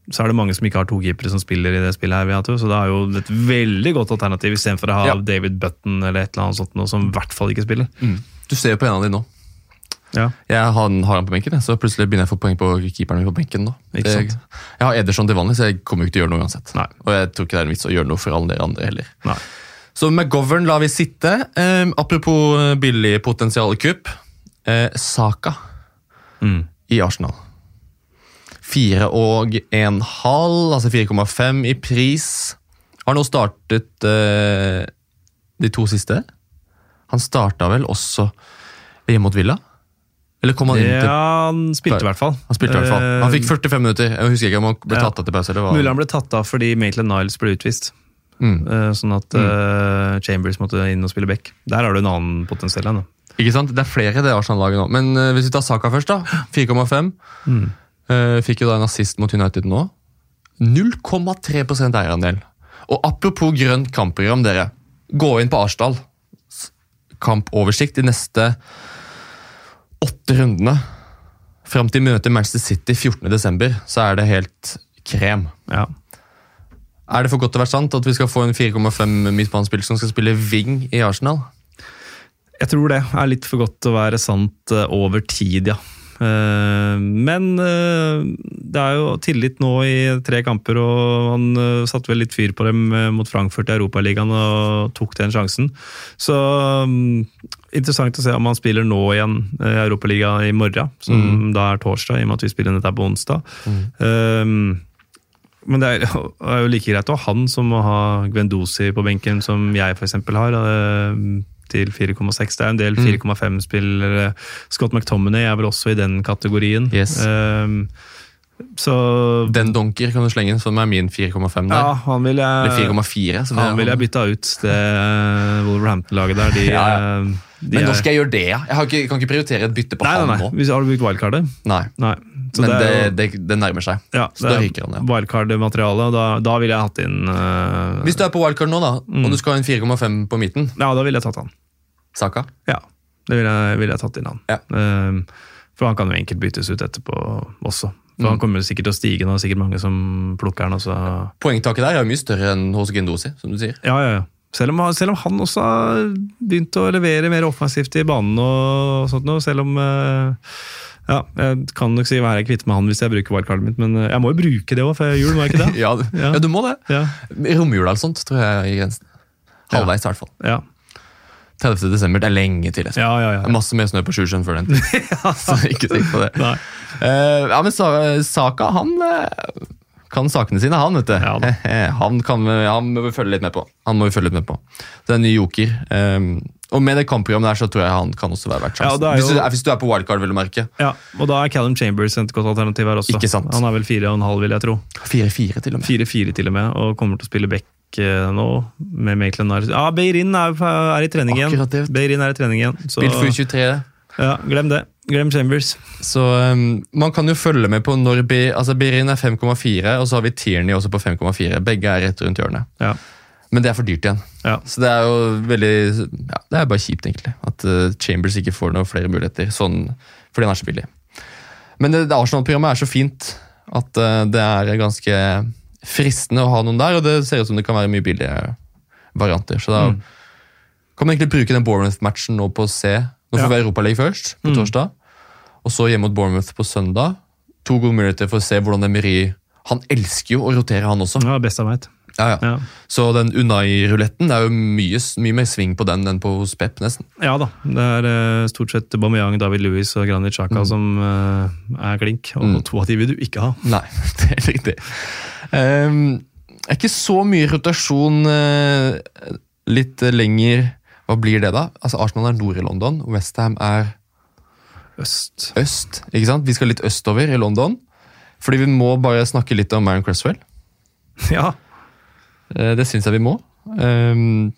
S2: så er det mange som ikke har to keepere som spiller i det spillet, her, vi har tro, så det er jo et veldig godt alternativ istedenfor å ha
S1: Ja.
S2: David Button eller et eller annet sånt noe som i hvert fall ikke spiller.
S1: Du ser jo på en av de nå.
S2: Ja.
S1: Jeg har, har han på benken, så plutselig begynner jeg å få poeng på keeperen min på benken.
S2: Ikke
S1: Jeg, jeg har Ederson til vanlig, så jeg kommer ikke til å gjøre noe uansett.
S2: Nei.
S1: Og jeg tror ikke det er en vits å gjøre noe for alle dere andre heller.
S2: Nei.
S1: Så McGovern lar vi sitte. Eh, apropos billig potensial kupp. Eh, Saka
S2: Mm.
S1: i Arsenal. Fire og en halv, altså 4,5 i pris. Har nå startet eh, de to siste. Han starta vel også hjemme mot Villa? Eller kom han inn til
S2: Ja, han spilte i hvert fall.
S1: Han spilte i hvert fall. Han fikk
S2: Eh,
S1: 45 minutter. Jeg husker ikke om han ble tatt av til pause. eller hva.
S2: Mulig han ble tatt av fordi Maitland Niles ble utvist.
S1: Mm.
S2: Eh, Sånn at eh, Chambers måtte inn og spille back. Der har du en annen potensiell en.
S1: Ikke sant? Det er flere det Arsenal-laget nå. Men uh, hvis vi tar Saka først, da. 4,5.
S2: Mm.
S1: Uh, fikk jo da en assist mot United nå. 0,3% eierandel. Og apropos grønt kampprogram, dere. Gå inn på Arsdal. Kampoversikt de neste åtte rundene. Fram til møtet Manchester City 14.12., så er det helt krem.
S2: Ja.
S1: Er det for godt til å være sant at vi skal få en 4,5 midtbanespiller som skal spille wing i Arsenal?
S2: Jeg tror det er litt for godt til å være sant eh, over tid, ja. Eh, Men eh, det er jo tillit nå i tre kamper, og han eh, satte vel litt fyr på dem mot Frankfurt i Europaligaen og tok den sjansen. Så mm, interessant å se om han spiller nå igjen i Europaligaen i morgen, som da er torsdag, i og med at vi spiller dette på onsdag. Eh, Men det er, er jo like greit å ha han som å ha Gwendosi på benken, som jeg f.eks. har. eh, Til 4,6. Det er en del 4,5-spillere. Scott McTominay er vel også i den kategorien.
S1: Yes.
S2: Um, så
S1: Den donker kan du slenge inn, som er min 4,5 der.
S2: ja, han vil jeg, Eller
S1: 4,4. som
S2: han
S1: er-
S2: vil jeg bytta ut. Det Wolverhampton-laget der. De, *laughs*
S1: Ja,
S2: ja. de
S1: Men
S2: er-
S1: når skal jeg gjøre det? ja? Jeg har ikke, kan ikke prioritere et bytte på
S2: Nei,
S1: han
S2: nei, nei.
S1: nå.
S2: Har du brukt wildcardet?
S1: Nei,
S2: Nei. Så
S1: Men
S2: det
S1: det,
S2: jo-
S1: det, det nærmer seg.
S2: ja,
S1: så da ryker han, ja.
S2: Wildcard-materiale, og da, da ville jeg hatt inn uh,
S1: Hvis du er på wildcard nå, da, og du skal ha en 4,5 på midten,
S2: Ja, da ville jeg tatt han.
S1: Saka
S2: Ja, det ville jeg, vil jeg tatt inn han.
S1: Ja.
S2: Uh, for han kan jo enkelt byttes ut etterpå også. For
S1: Mm.
S2: Han kommer sikkert til å stige, nå er det sikkert mange som plukker han. Også.
S1: Poengtaket der er jo mye større enn hos Gendosi, som du sier.
S2: Ja, ja, ja. Selv om, selv om han også har begynt å levere mer offensivt i banen og sånt noe, selv om eh, ja, Jeg kan nok si hva jeg er kvitt med han hvis jeg bruker wildcardet mitt, men eh, jeg må jo bruke det òg før jul, må jeg ikke det? *laughs*
S1: Ja,
S2: Ja.
S1: ja, du må det.
S2: Ja,
S1: Romjula eller sånt, tror jeg er grensen. Halvveis, i hvert fall.
S2: ja,
S1: 30. desember, det er lenge til. Espen.
S2: ja. ja, ja.
S1: masse mer snø på Sjusjøen før den tid. *laughs* Så ikke tenk på det. Eh, ja, men Sa- Saka, han eh, kan sakene sine, han, vet du.
S2: Ja *laughs*
S1: han, kan, han må vi følge litt med på. Han må vi følge litt med på. Det er en ny joker. Um, og med det kampprogrammet der, så tror jeg han kan også være verdt
S2: Ja,
S1: sjansen.
S2: Ja, jo...
S1: hvis, du, hvis du er på wildcard, vil du merke.
S2: ja. Og da er Callum Chambers et godt alternativ her også.
S1: Ikke sant.
S2: Han er vel 4,5, vil jeg tro.
S1: 4-4 til og med.
S2: 4-4 til og med, og kommer til å spille back eh, nå, med Maitland Ja, Beirin er, er i trening igjen. Beirin er i trening igjen. Så,
S1: Spilt for U23.
S2: Ja, glem det. Glem Chambers.
S1: Så um, man kan jo følge med på når B, altså Birin er 5,4, og så har vi Tierney også på 5,4. Begge er rett rundt hjørnet.
S2: Ja.
S1: Men det er for dyrt igjen.
S2: Ja.
S1: Så det er jo veldig ja, Det er bare kjipt, egentlig. At uh, Chambers ikke får noen flere muligheter sånn, fordi han er så billig. Men det, det Arsenal-programmet er så fint at uh, det er ganske fristende å ha noen der, og det ser ut som det kan være mye billigere varianter. Så da
S2: Mm.
S1: kan man egentlig bruke den Bournemouth-matchen nå på å se. Nå får
S2: Ja.
S1: vi Europaliga først, på
S2: Mm.
S1: torsdag, og så hjemme mot Bournemouth på søndag. To gode muligheter for å se hvordan Emery Han elsker jo å rotere, han også.
S2: Ja, best jeg vet.
S1: Ja, ja. Så den Unai-ruletten, det er jo mye, mye mer sving på den enn på hos Pep, nesten.
S2: ja da. Det er eh, stort sett Bameyang, David Louis og Granit Xhaka
S1: Mm.
S2: som eh, er klink. Og to av de vil du ikke ha.
S1: Nei, *laughs* det er riktig. Um, er ikke så mye rotasjon uh, litt lenger Hva blir det, da? Altså Arsenal er nord i London, Westham er
S2: Øst.
S1: øst. ikke sant? Vi skal litt østover i London. Fordi vi må bare snakke litt om Marion Cresswell. *laughs*
S2: Ja.
S1: Eh, Det syns jeg vi må. Um,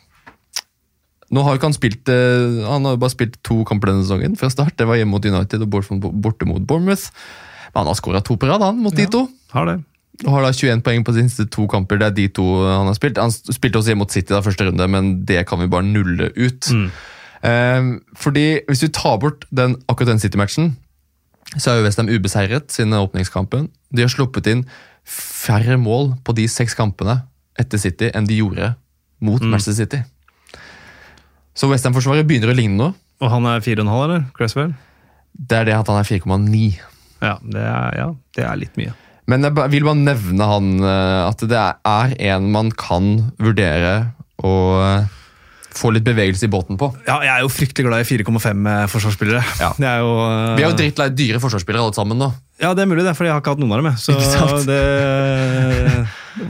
S1: nå har ikke han spilt eh, Han har bare spilt to kamper denne sesongen fra start. Det var hjemme mot United og borte mot Bournemouth. Men han har skåra to på rad han, mot de to.
S2: Har det.
S1: Har da 21 poeng på de siste to kamper. Det er de to han har spilt. Han spilte også hjemme mot City da første runde, men det kan vi bare nulle ut.
S2: Mm.
S1: Eh, fordi hvis vi tar bort den, akkurat den City-matchen, så er jo Westham ubeseiret siden åpningskampen. De har sluppet inn færre mål på de seks kampene etter City enn de gjorde mot Manchester City. Så Westham-forsvaret begynner å ligne nå.
S2: Og han er 4,5, eller? Cresswell?
S1: Det er det at han er 4,9.
S2: Ja, ja, det er litt mye.
S1: Men jeg vil bare nevne han eh, at det er en man kan vurdere å eh, få litt bevegelse i båten på.
S2: Ja, jeg er jo fryktelig glad i 4,5 forsvarsspillere.
S1: Ja.
S2: Jo, uh...
S1: Vi er jo drittlei dyre forsvarsspillere alle sammen nå.
S2: Ja, det er mulig det, for jeg har ikke hatt noen av dem. Så det,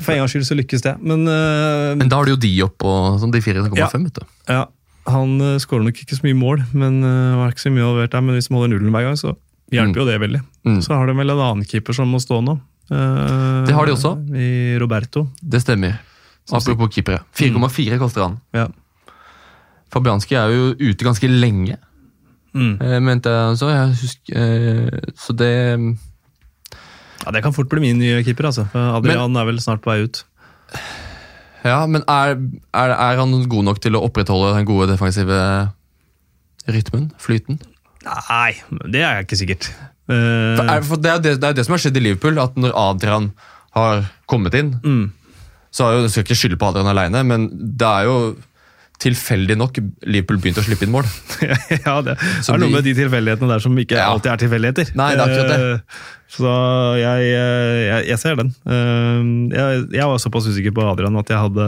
S2: for en gangs skyld så lykkes det. Men, uh...
S1: Men da har du jo de opp og sånn, de 4,5.
S2: Ja.
S1: vet du.
S2: ja, han uh, skårer nok ikke så mye mål, men uh, var ikke så mye der. Men hvis de holder nullen hver gang, så hjelper jo det veldig.
S1: Mm.
S2: Så har de vel en annen keeper som må stå nå. Eh,
S1: Det har de også.
S2: I Roberto.
S1: Det stemmer. Apropos keepere. 4,4 koster han.
S2: Ja.
S1: Fabianski er jo ute ganske lenge,
S2: Mm.
S1: eh, mente jeg så. Jeg husker, eh, så det
S2: ja, Det kan fort bli min nye keeper. altså. Adrian Adrian er vel snart på vei ut.
S1: Ja, men er, er, er han god nok til å opprettholde den gode defensive rytmen? Flyten?
S2: Nei, det er jeg ikke sikkert. Eh,
S1: For, er, for det, er det, det er det som har skjedd i Liverpool, at når Adrian har kommet inn,
S2: mm.
S1: så har jo, jeg skal ikke skylde på Adrian alene, men det er jo tilfeldig nok Liverpool begynte å slippe inn mål. *laughs*
S2: ja, det
S1: Så
S2: er noe med de tilfeldighetene der som ikke
S1: Ja.
S2: alltid er tilfeldigheter.
S1: Nei, det er akkurat det.
S2: Eh, Så jeg, eh, jeg, jeg ser den. Eh, Jeg, jeg var såpass usikker på Adrian at jeg hadde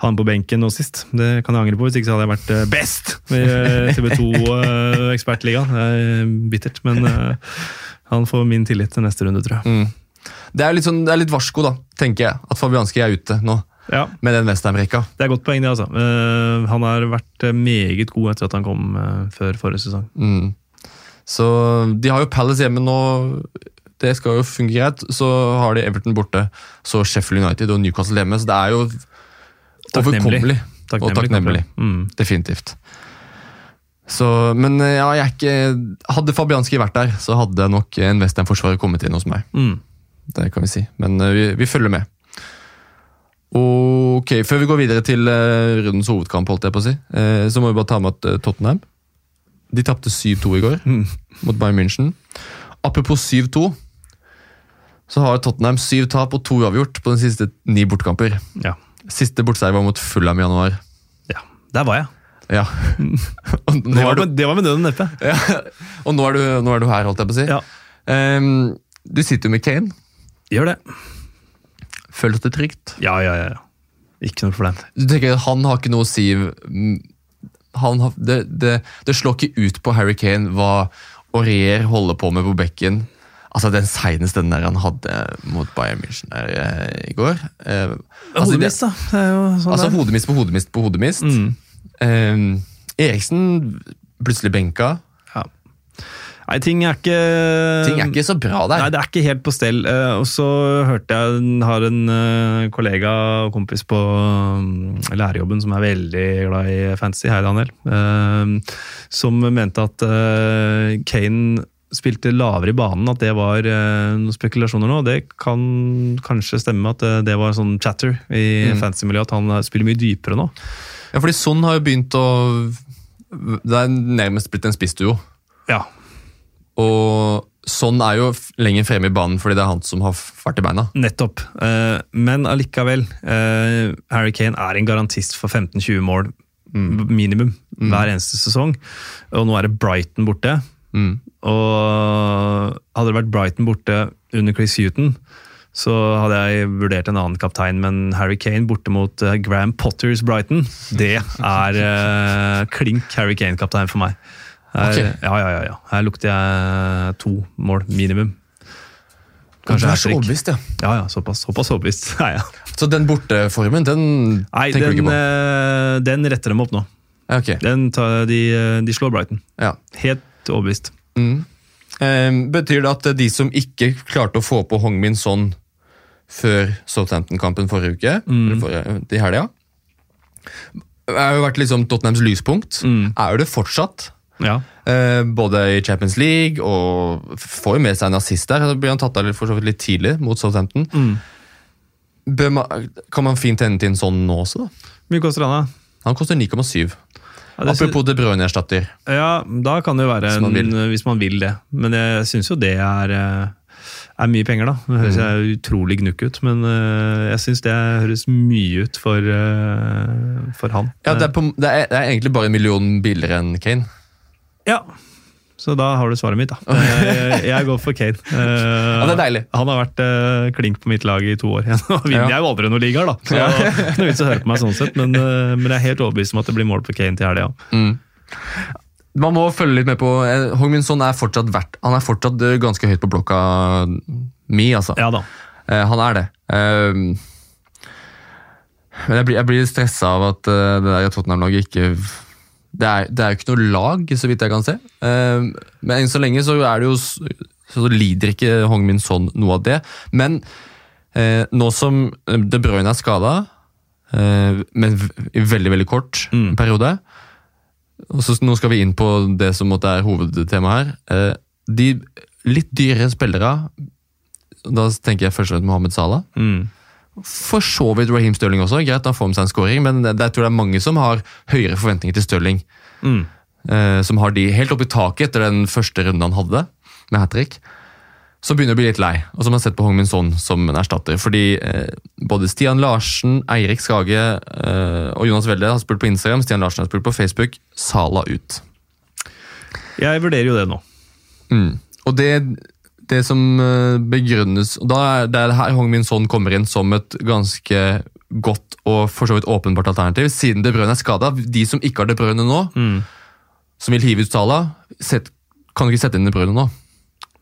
S2: han på benken nå sist. Det kan jeg angre på, hvis ikke så hadde jeg vært best i eh, TV 2 Ekspertligaen. Det er bittert, men han får min tillit til neste runde, tror jeg.
S1: Mm. Det er litt, sånn, det er litt varsko, da, tenker jeg, at Fabianski er ute nå
S2: Ja,
S1: med den Westham-rekka.
S2: Det er godt poeng, det. altså. Uh, Han har vært eh, meget god etter at han kom uh, før forrige sesong.
S1: Mm. Så de har jo Palace hjemme nå. Det skal jo fungere greit. Så har de Everton borte, så Sheffield United og Newcastle hjemme. Så det er jo overkommelig. Og takknemlig.
S2: Mm.
S1: Definitivt. Så, men ja, jeg ikke Hadde Fabianski vært der, så hadde nok en Western-forsvarer kommet inn hos meg.
S2: Mm.
S1: Det kan vi si. Men vi, vi følger med. Ok, Før vi går videre til uh, rundens hovedkamp, holdt jeg på å si, uh, så må vi bare ta med at uh, Tottenham De tapte 7-2 i går
S2: Mm.
S1: mot Bayern München. Apropos 7-2, så har Tottenham syv tap og to uavgjort på de siste ni bortkamper.
S2: Ja.
S1: Siste bortseier var mot Fulham i januar.
S2: ja. Der var jeg.
S1: Ja. *laughs*
S2: Det var,
S1: du,
S2: med, det var med og neppe.
S1: ja. og nå er, du, nå er du her, holdt jeg på å si.
S2: Ja.
S1: Um, du sitter jo med Kane.
S2: Gjør det.
S1: Føles det trygt?
S2: Ja, ja, ja. ja. Ikke noe problem.
S1: Du tenker at Han har ikke noe å si han har, det, det, det slår ikke ut på Harry Kane hva Aurier holder på med på bekken. Altså Den seneste den der han hadde mot Bayern München der, eh, i går. Eh, altså,
S2: Hodemist, da. Det er jo sånn
S1: altså hodemist på hodemist på hodemist.
S2: Mm.
S1: Eh, Eriksen plutselig benka.
S2: Nei, ting er ikke
S1: Ting er ikke så bra der.
S2: Nei, det er ikke helt på stell. Eh, Og så hørte jeg har en eh, kollega og kompis på mm, lærerjobben som er veldig glad i fantasy, hei Daniel, eh, som mente at Kane spilte lavere i banen, at det var noen spekulasjoner nå. Det kan kanskje stemme at det var sånn chatter i
S1: Mm.
S2: fantasy-miljøet, at han spiller mye dypere nå.
S1: Ja, fordi Son har jo begynt å Det er nærmest blitt en spissduo.
S2: Ja,
S1: Og Sånn er jo lenger fremme i banen fordi det er han som har fart i beina.
S2: Nettopp. Eh, Men allikevel, eh, Harry Kane er en garantist for 15-20 mål minimum hver eneste sesong. Og nå er det Brighton borte.
S1: Mm.
S2: Og hadde det vært Brighton borte under Chris Huton, så hadde jeg vurdert en annen kaptein, men Harry Kane borte mot eh, Graham Potters Brighton, det er klink Harry Kane-kaptein for meg. Her,
S1: okay.
S2: ja, ja, ja, ja. Her lukter jeg to mål minimum.
S1: Du er så overbevist, ja.
S2: Ja, ja, såpass, såpass overbevist. *laughs* Ja, ja.
S1: Så den borteformen, den
S2: Nei,
S1: tenker du ikke på?
S2: Nei, den retter dem opp nå.
S1: Okay. ok.
S2: Den tar, de, eh, de slår Brighton.
S1: Ja.
S2: Helt overbevist.
S1: Mm. Eh, betyr det at de som ikke klarte å få på Hongmin sånn før Southampton-kampen forrige uke,
S2: Mm.
S1: eller forrige, i helga, har jo vært liksom Tottenhams lyspunkt.
S2: Mm.
S1: Er det fortsatt.
S2: Ja.
S1: Eh, både i Champions League og får jo med seg en assist der. Så blir han tatt av litt, for så vidt litt tidlig mot Southampton.
S2: Mm.
S1: Man, kan man fint ende til en sånn nå også, da?
S2: Mye koster han, da?
S1: Han koster 9,7.
S2: Ja, det
S1: Apropos De Bruyne-erstatter.
S2: Ja, da kan det jo være
S1: Hvis man vil.
S2: hvis man vil det. Men jeg syns jo det er, eh, er mye penger, da. Det høres
S1: Mm.
S2: utrolig gnukk ut, men eh, jeg syns det høres mye ut for, eh, for han.
S1: Ja, det er, på, det, er, det er egentlig bare en million billigere enn Kane.
S2: Ja, Så da har du svaret mitt, da. *laughs* Jeg, jeg går for Kane. *laughs*
S1: Ja, det er deilig.
S2: Han har vært uh, klink på mitt lag i to år. *laughs* Og vinner
S1: Ja.
S2: jeg jo aldri noen ligaer, da. Så det er vits å høre på meg sånn sett, men, uh, men jeg er helt overbevist om at det blir mål på Kane til helga.
S1: Man må følge litt med på eh, Hong-Min er fortsatt verdt Han er fortsatt eh, ganske høyt på blokka mi, altså.
S2: Ja da.
S1: Uh, han er det. Uh, men jeg blir, jeg blir stressa av at eh, det der Tottenham-laget ikke det er, det er jo ikke noe lag, så vidt jeg kan se. Eh, men enn så lenge så det jo så lider ikke Hong-Min Son noe av det. Men eh, nå som De Bruyne er skada, eh, men i veldig veldig kort
S2: Mm.
S1: periode og så Nå skal vi inn på det som måtte er hovedtemaet her. Eh, de litt dyre spillere Da tenker jeg først og fremst Mohammed Salah.
S2: Mm.
S1: For så vidt Raheem Stirling også. Greit, han får med seg en scoring, men det, jeg tror det er mange som har høyere forventninger til Stirling.
S2: Mm.
S1: Eh, som har de helt opp i taket etter den første runden han hadde med hat trick. Som begynner å bli litt lei, og som har sett på Hong Min Son som en erstatter. Fordi eh, både Stian Larsen, Eirik Skage eh, og Jonas Welde har spurt på Instagram, Stian Larsen har spurt på Facebook. Sala ut.
S2: Jeg vurderer jo det nå.
S1: Mm. Og det, det som eh, begrunnes og da er Det er her Hong Min Son kommer inn som et ganske godt og for så vidt åpenbart alternativ. Siden De Bruyne er skada, de som ikke har De Bruyne nå,
S2: Mm.
S1: som vil hive ut Sala, kan kan ikke sette inn De Bruyne nå.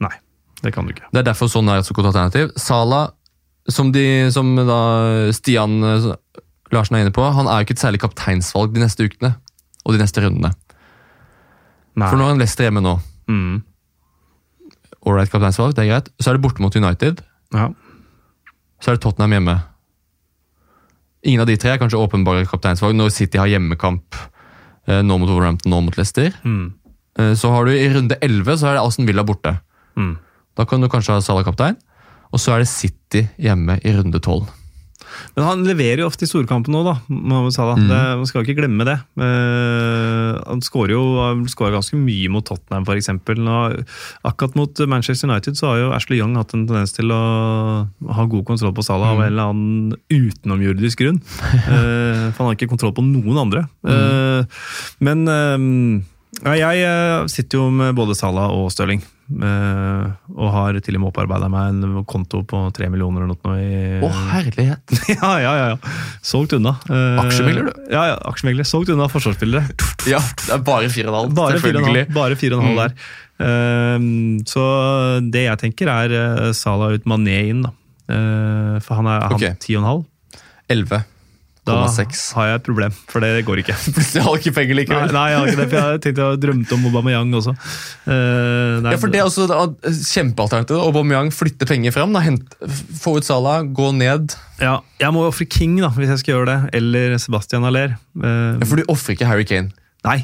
S2: Nei, det kan du ikke.
S1: Det er derfor sånn er et så godt alternativ. Sala, som, de, som Stian eh, Larsen er inne på, han er jo ikke et særlig kapteinsvalg de neste ukene og de neste rundene.
S2: Nei.
S1: For nå er han Leicester hjemme nå.
S2: Mm.
S1: Ålreit kapteinsvalg, det er greit. Så er det borte mot United.
S2: Ja.
S1: Så er det Tottenham hjemme. Ingen av de tre er kanskje åpenbare kapteinsvalg når City har hjemmekamp eh, nå mot Wolverhampton, nå mot Leicester.
S2: Mm.
S1: Eh, Så har du i runde 11 så er det Aston Villa borte.
S2: Mm.
S1: Da kan du kanskje ha Salah kaptein. Og så er det City hjemme i runde 12.
S2: Men han leverer jo ofte i storkampen nå, da. Salah.
S1: Mm.
S2: Det, man skal ikke glemme det. Uh, han skårer jo han skårer ganske mye mot Tottenham, f.eks. Akkurat mot Manchester United så har jo Ashley Young hatt en tendens til å ha god kontroll på Salah av en eller annen utenomjordisk grunn. Uh, *laughs* for han har ikke kontroll på noen andre. Eh, men eh, ja, jeg eh, sitter jo med både Salah og Stirling. eh, og har til og med opparbeida meg en konto på tre millioner eller noe. i-
S1: Å, herlighet! *laughs*
S2: ja, ja, ja, ja. Solgt unna. Eh,
S1: Aksjemegler, du?
S2: Ja, ja, aksjemegler. Solgt unna forsvarsspillere.
S1: Ja, det er bare 4,5.
S2: Bare 4,5
S1: selvfølgelig.
S2: bare 4,5
S1: Mm.
S2: der. Så det jeg tenker er Salah ut Mané inn, da. For han er han
S1: Ok.
S2: 10,5.
S1: 11,6.
S2: Da har jeg et problem, for det går ikke. *laughs*
S1: Plutselig har du ikke penger likevel.
S2: nei, jeg har ikke det, for jeg tenkte jeg drømte om Aubameyang også. Uh, nei,
S1: Ja, for Det er også Kjempealternativet. kjempealternativ. Aubameyang flytter penger fram. Da, hent, få ut Salah, gå ned.
S2: ja, jeg må ofre King da, hvis jeg skal gjøre det, eller Sebastian Aller. Uh,
S1: Ja, for du ofrer ikke Harry Kane
S2: nei,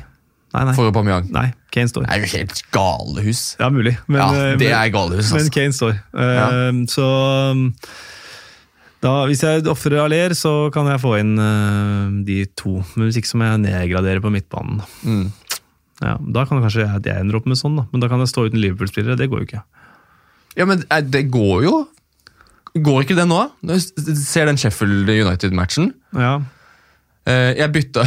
S2: nei, nei.
S1: for Aubameyang.
S2: nei, Kane står.
S1: Det er jo helt galehus.
S2: Ja, mulig. Men,
S1: Ja,
S2: eh,
S1: det
S2: men-
S1: er galehus,
S2: Men
S1: altså.
S2: Kane står. Eh, Så da, hvis jeg ofrer Aller, så kan jeg få inn uh, de to. Men hvis ikke så må jeg nedgradere på midtbanen.
S1: Mm.
S2: Ja, da kan det kanskje at jeg ender opp med sånn, da. men da kan jeg stå uten Liverpool-spillere. Det går jo ikke.
S1: Ja, men eh, det går jo. Går ikke det nå? Når jeg ser den Sheffield United-matchen.
S2: Ja,
S1: Uh, Jeg bytta,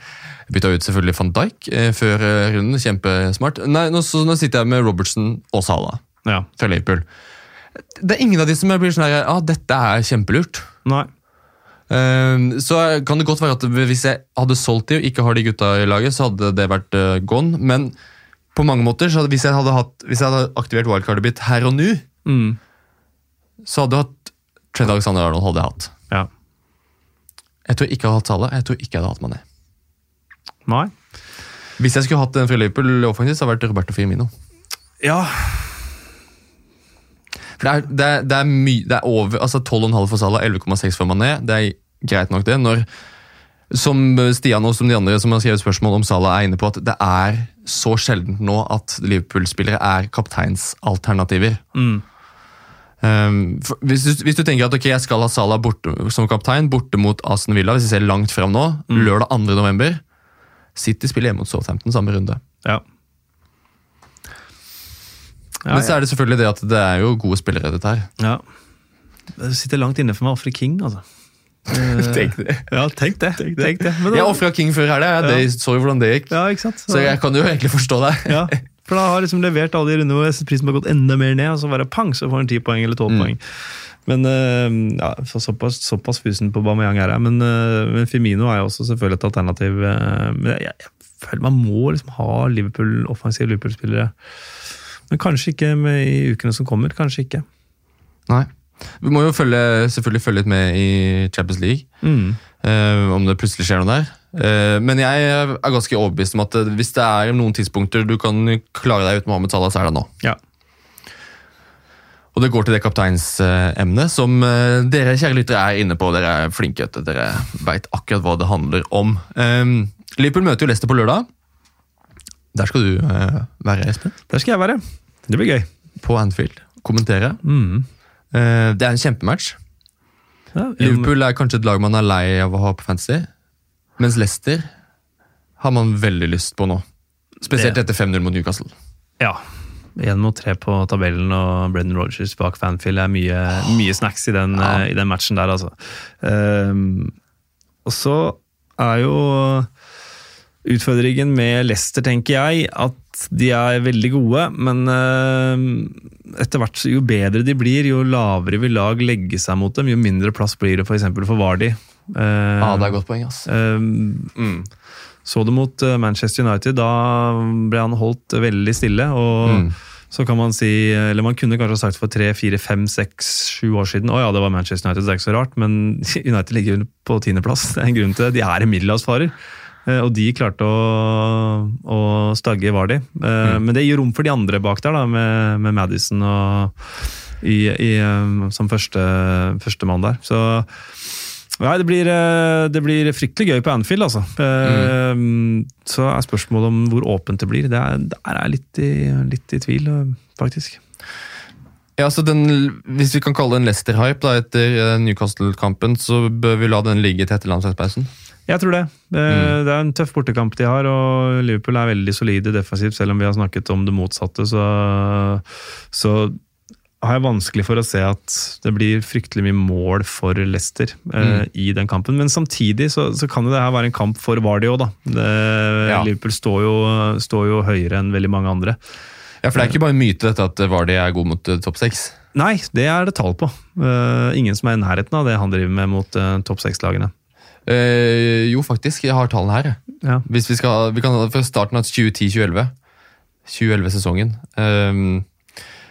S1: *laughs* bytta ut selvfølgelig van Dijk eh, før runden. Kjempesmart. Nei, nå, så, nå sitter jeg med Robertson og Salah
S2: ja.
S1: fra Liverpool. Det er ingen av de som blir sånn her, ah, dette er kjempelurt.
S2: Nei.
S1: Um, Så kan det godt være at hvis jeg hadde solgt de og ikke har de gutta i laget, så hadde det vært uh, gone. Men på mange måter, så hadde, hvis, jeg hadde hatt, hvis jeg hadde aktivert wildcardet mitt her og nå,
S2: Mm.
S1: så hadde jeg hatt Trent Alexander Arnold. hadde jeg hatt.
S2: Ja.
S1: Jeg tror ikke jeg hadde hatt Salah, jeg tror ikke jeg hadde hatt Mané.
S2: Nei.
S1: Hvis jeg skulle hatt en fra Liverpool offensivt, så hadde det vært Roberto Firmino.
S2: Ja.
S1: Det er, det er, det er, mye, det er over, altså 12,5 for Salah, 11,6 for Mané. Det er greit nok, det. Når, som Stian og som de andre som har skrevet spørsmål om Salah er inne på, at det er så sjeldent nå at Liverpool-spillere er kapteinsalternativer.
S2: Mm.
S1: Um, hvis, du, hvis du tenker at okay, jeg skal ha Salah borte, som kaptein borte mot Aston Villa, hvis vi ser langt frem nå, lørdag 2. november City spiller hjemme mot Southampton samme runde.
S2: Ja. Ja,
S1: Men så er det selvfølgelig det at det er jo gode spillere, dette her.
S2: ja. Det sitter langt inne for meg å ofre King, altså. *laughs* Eh,
S1: Tenk det.
S2: Ja, tenk det. Tenk det. Men da-
S1: Jeg ofra King før helga. Jeg det- så jo hvordan det gikk.
S2: Ja, ikke sant?
S1: Så jeg kan jo egentlig forstå deg.
S2: Ja, For da har liksom levert alle de rundene hvor prisen har gått enda mer ned, og så bare pang, så får han 10 poeng eller 12
S1: Mm.
S2: poeng. Men øh, ja, så såpass, såpass fusen på Bameyang er jeg. Men, øh, men Firmino er jo også selvfølgelig et alternativ. men jeg, jeg føler man må liksom ha Liverpool, offensive Liverpool-spillere. Men kanskje ikke i ukene som kommer. Kanskje ikke.
S1: Nei. Vi må jo følge, selvfølgelig følge litt med i Champions League,
S2: Mm.
S1: Uh, om det plutselig skjer noe der. Uh, men jeg er ganske overbevist om at eh, hvis det er noen tidspunkter du kan klare deg uten Mohammed Salah, så er det nå.
S2: Ja.
S1: Og det går til det kapteinsemnet som eh, dere kjære lyttere er inne på. Dere er flinke. Dere veit akkurat hva det handler om. Liverpool møter jo Leicester på lørdag. Der skal du uh, være, Espen.
S2: Der skal jeg være. Det blir gøy.
S1: På Anfield. Kommentere.
S2: Mm.
S1: Uh, det er en kjempematch.
S2: Ja,
S1: Liverpool er kanskje et lag man er lei av å ha på fantasy. Mens Leicester har man veldig lyst på nå. Spesielt
S2: Det-
S1: etter 5-0 mot Newcastle.
S2: Ja. Én mot tre på tabellen, og Brendan Rogers bak Fanfield er mye, mye snacks i den,
S1: Ja.
S2: eh, i den matchen der, altså. Ehm, og så er jo utfordringen med Leicester, tenker jeg, at de er veldig gode, men ehm, etter hvert jo bedre de blir, jo lavere vil lag legge seg mot dem, jo mindre plass blir det f.eks. For, for Vardy. Ehm,
S1: Ja, det er godt poeng, ass.
S2: ehm,
S1: Mm.
S2: så det mot eh, Manchester United. Da ble han holdt veldig stille. og
S1: Mm.
S2: Så kan man si, eller man kunne kanskje sagt for tre, fire, fem, seks, sju år siden å ja, det var Manchester United, det er ikke så rart, men *laughs* United ligger på tiendeplass. Det er en grunn til det. De er en middelhavsfarer. Eh, Og de klarte å, å stagge Vardy. Mm. Men det gir rom for de andre bak der, da, med, med Madison og i, i, eh, som første førstemann der. Så Nei, det blir, eh, det blir fryktelig gøy på Anfield, altså. Mm. Så er spørsmålet om hvor åpent det blir. Det er, der er jeg litt i, litt i tvil, eh, faktisk.
S1: Ja, så den, Hvis vi kan kalle det en Leicester-hype da, etter eh, Newcastle-kampen, så bør vi la den ligge til etter landslagspausen.
S2: Jeg tror det. Eh, Det er en tøff bortekamp de har, og Liverpool er veldig solide defensivt, selv om vi har snakket om det motsatte. Så, så har jeg vanskelig for å se at det blir fryktelig mye mål for Leicester eh, i den kampen. Men samtidig så, så kan jo det her være en kamp for Vardy òg, da. Det,
S1: Ja.
S2: Liverpool står jo, står jo høyere enn veldig mange andre.
S1: Ja, For det er ikke bare en myte dette at Vardy er god mot eh, topp seks.
S2: Nei, det er det tall på. Eh, ingen som er i nærheten av det han driver med mot eh, topp seks-lagene.
S1: Eh, jo, faktisk. Jeg har tallene her.
S2: Ja.
S1: Hvis vi skal, vi kan fra starten av 2010-2011. 2011-sesongen. eh,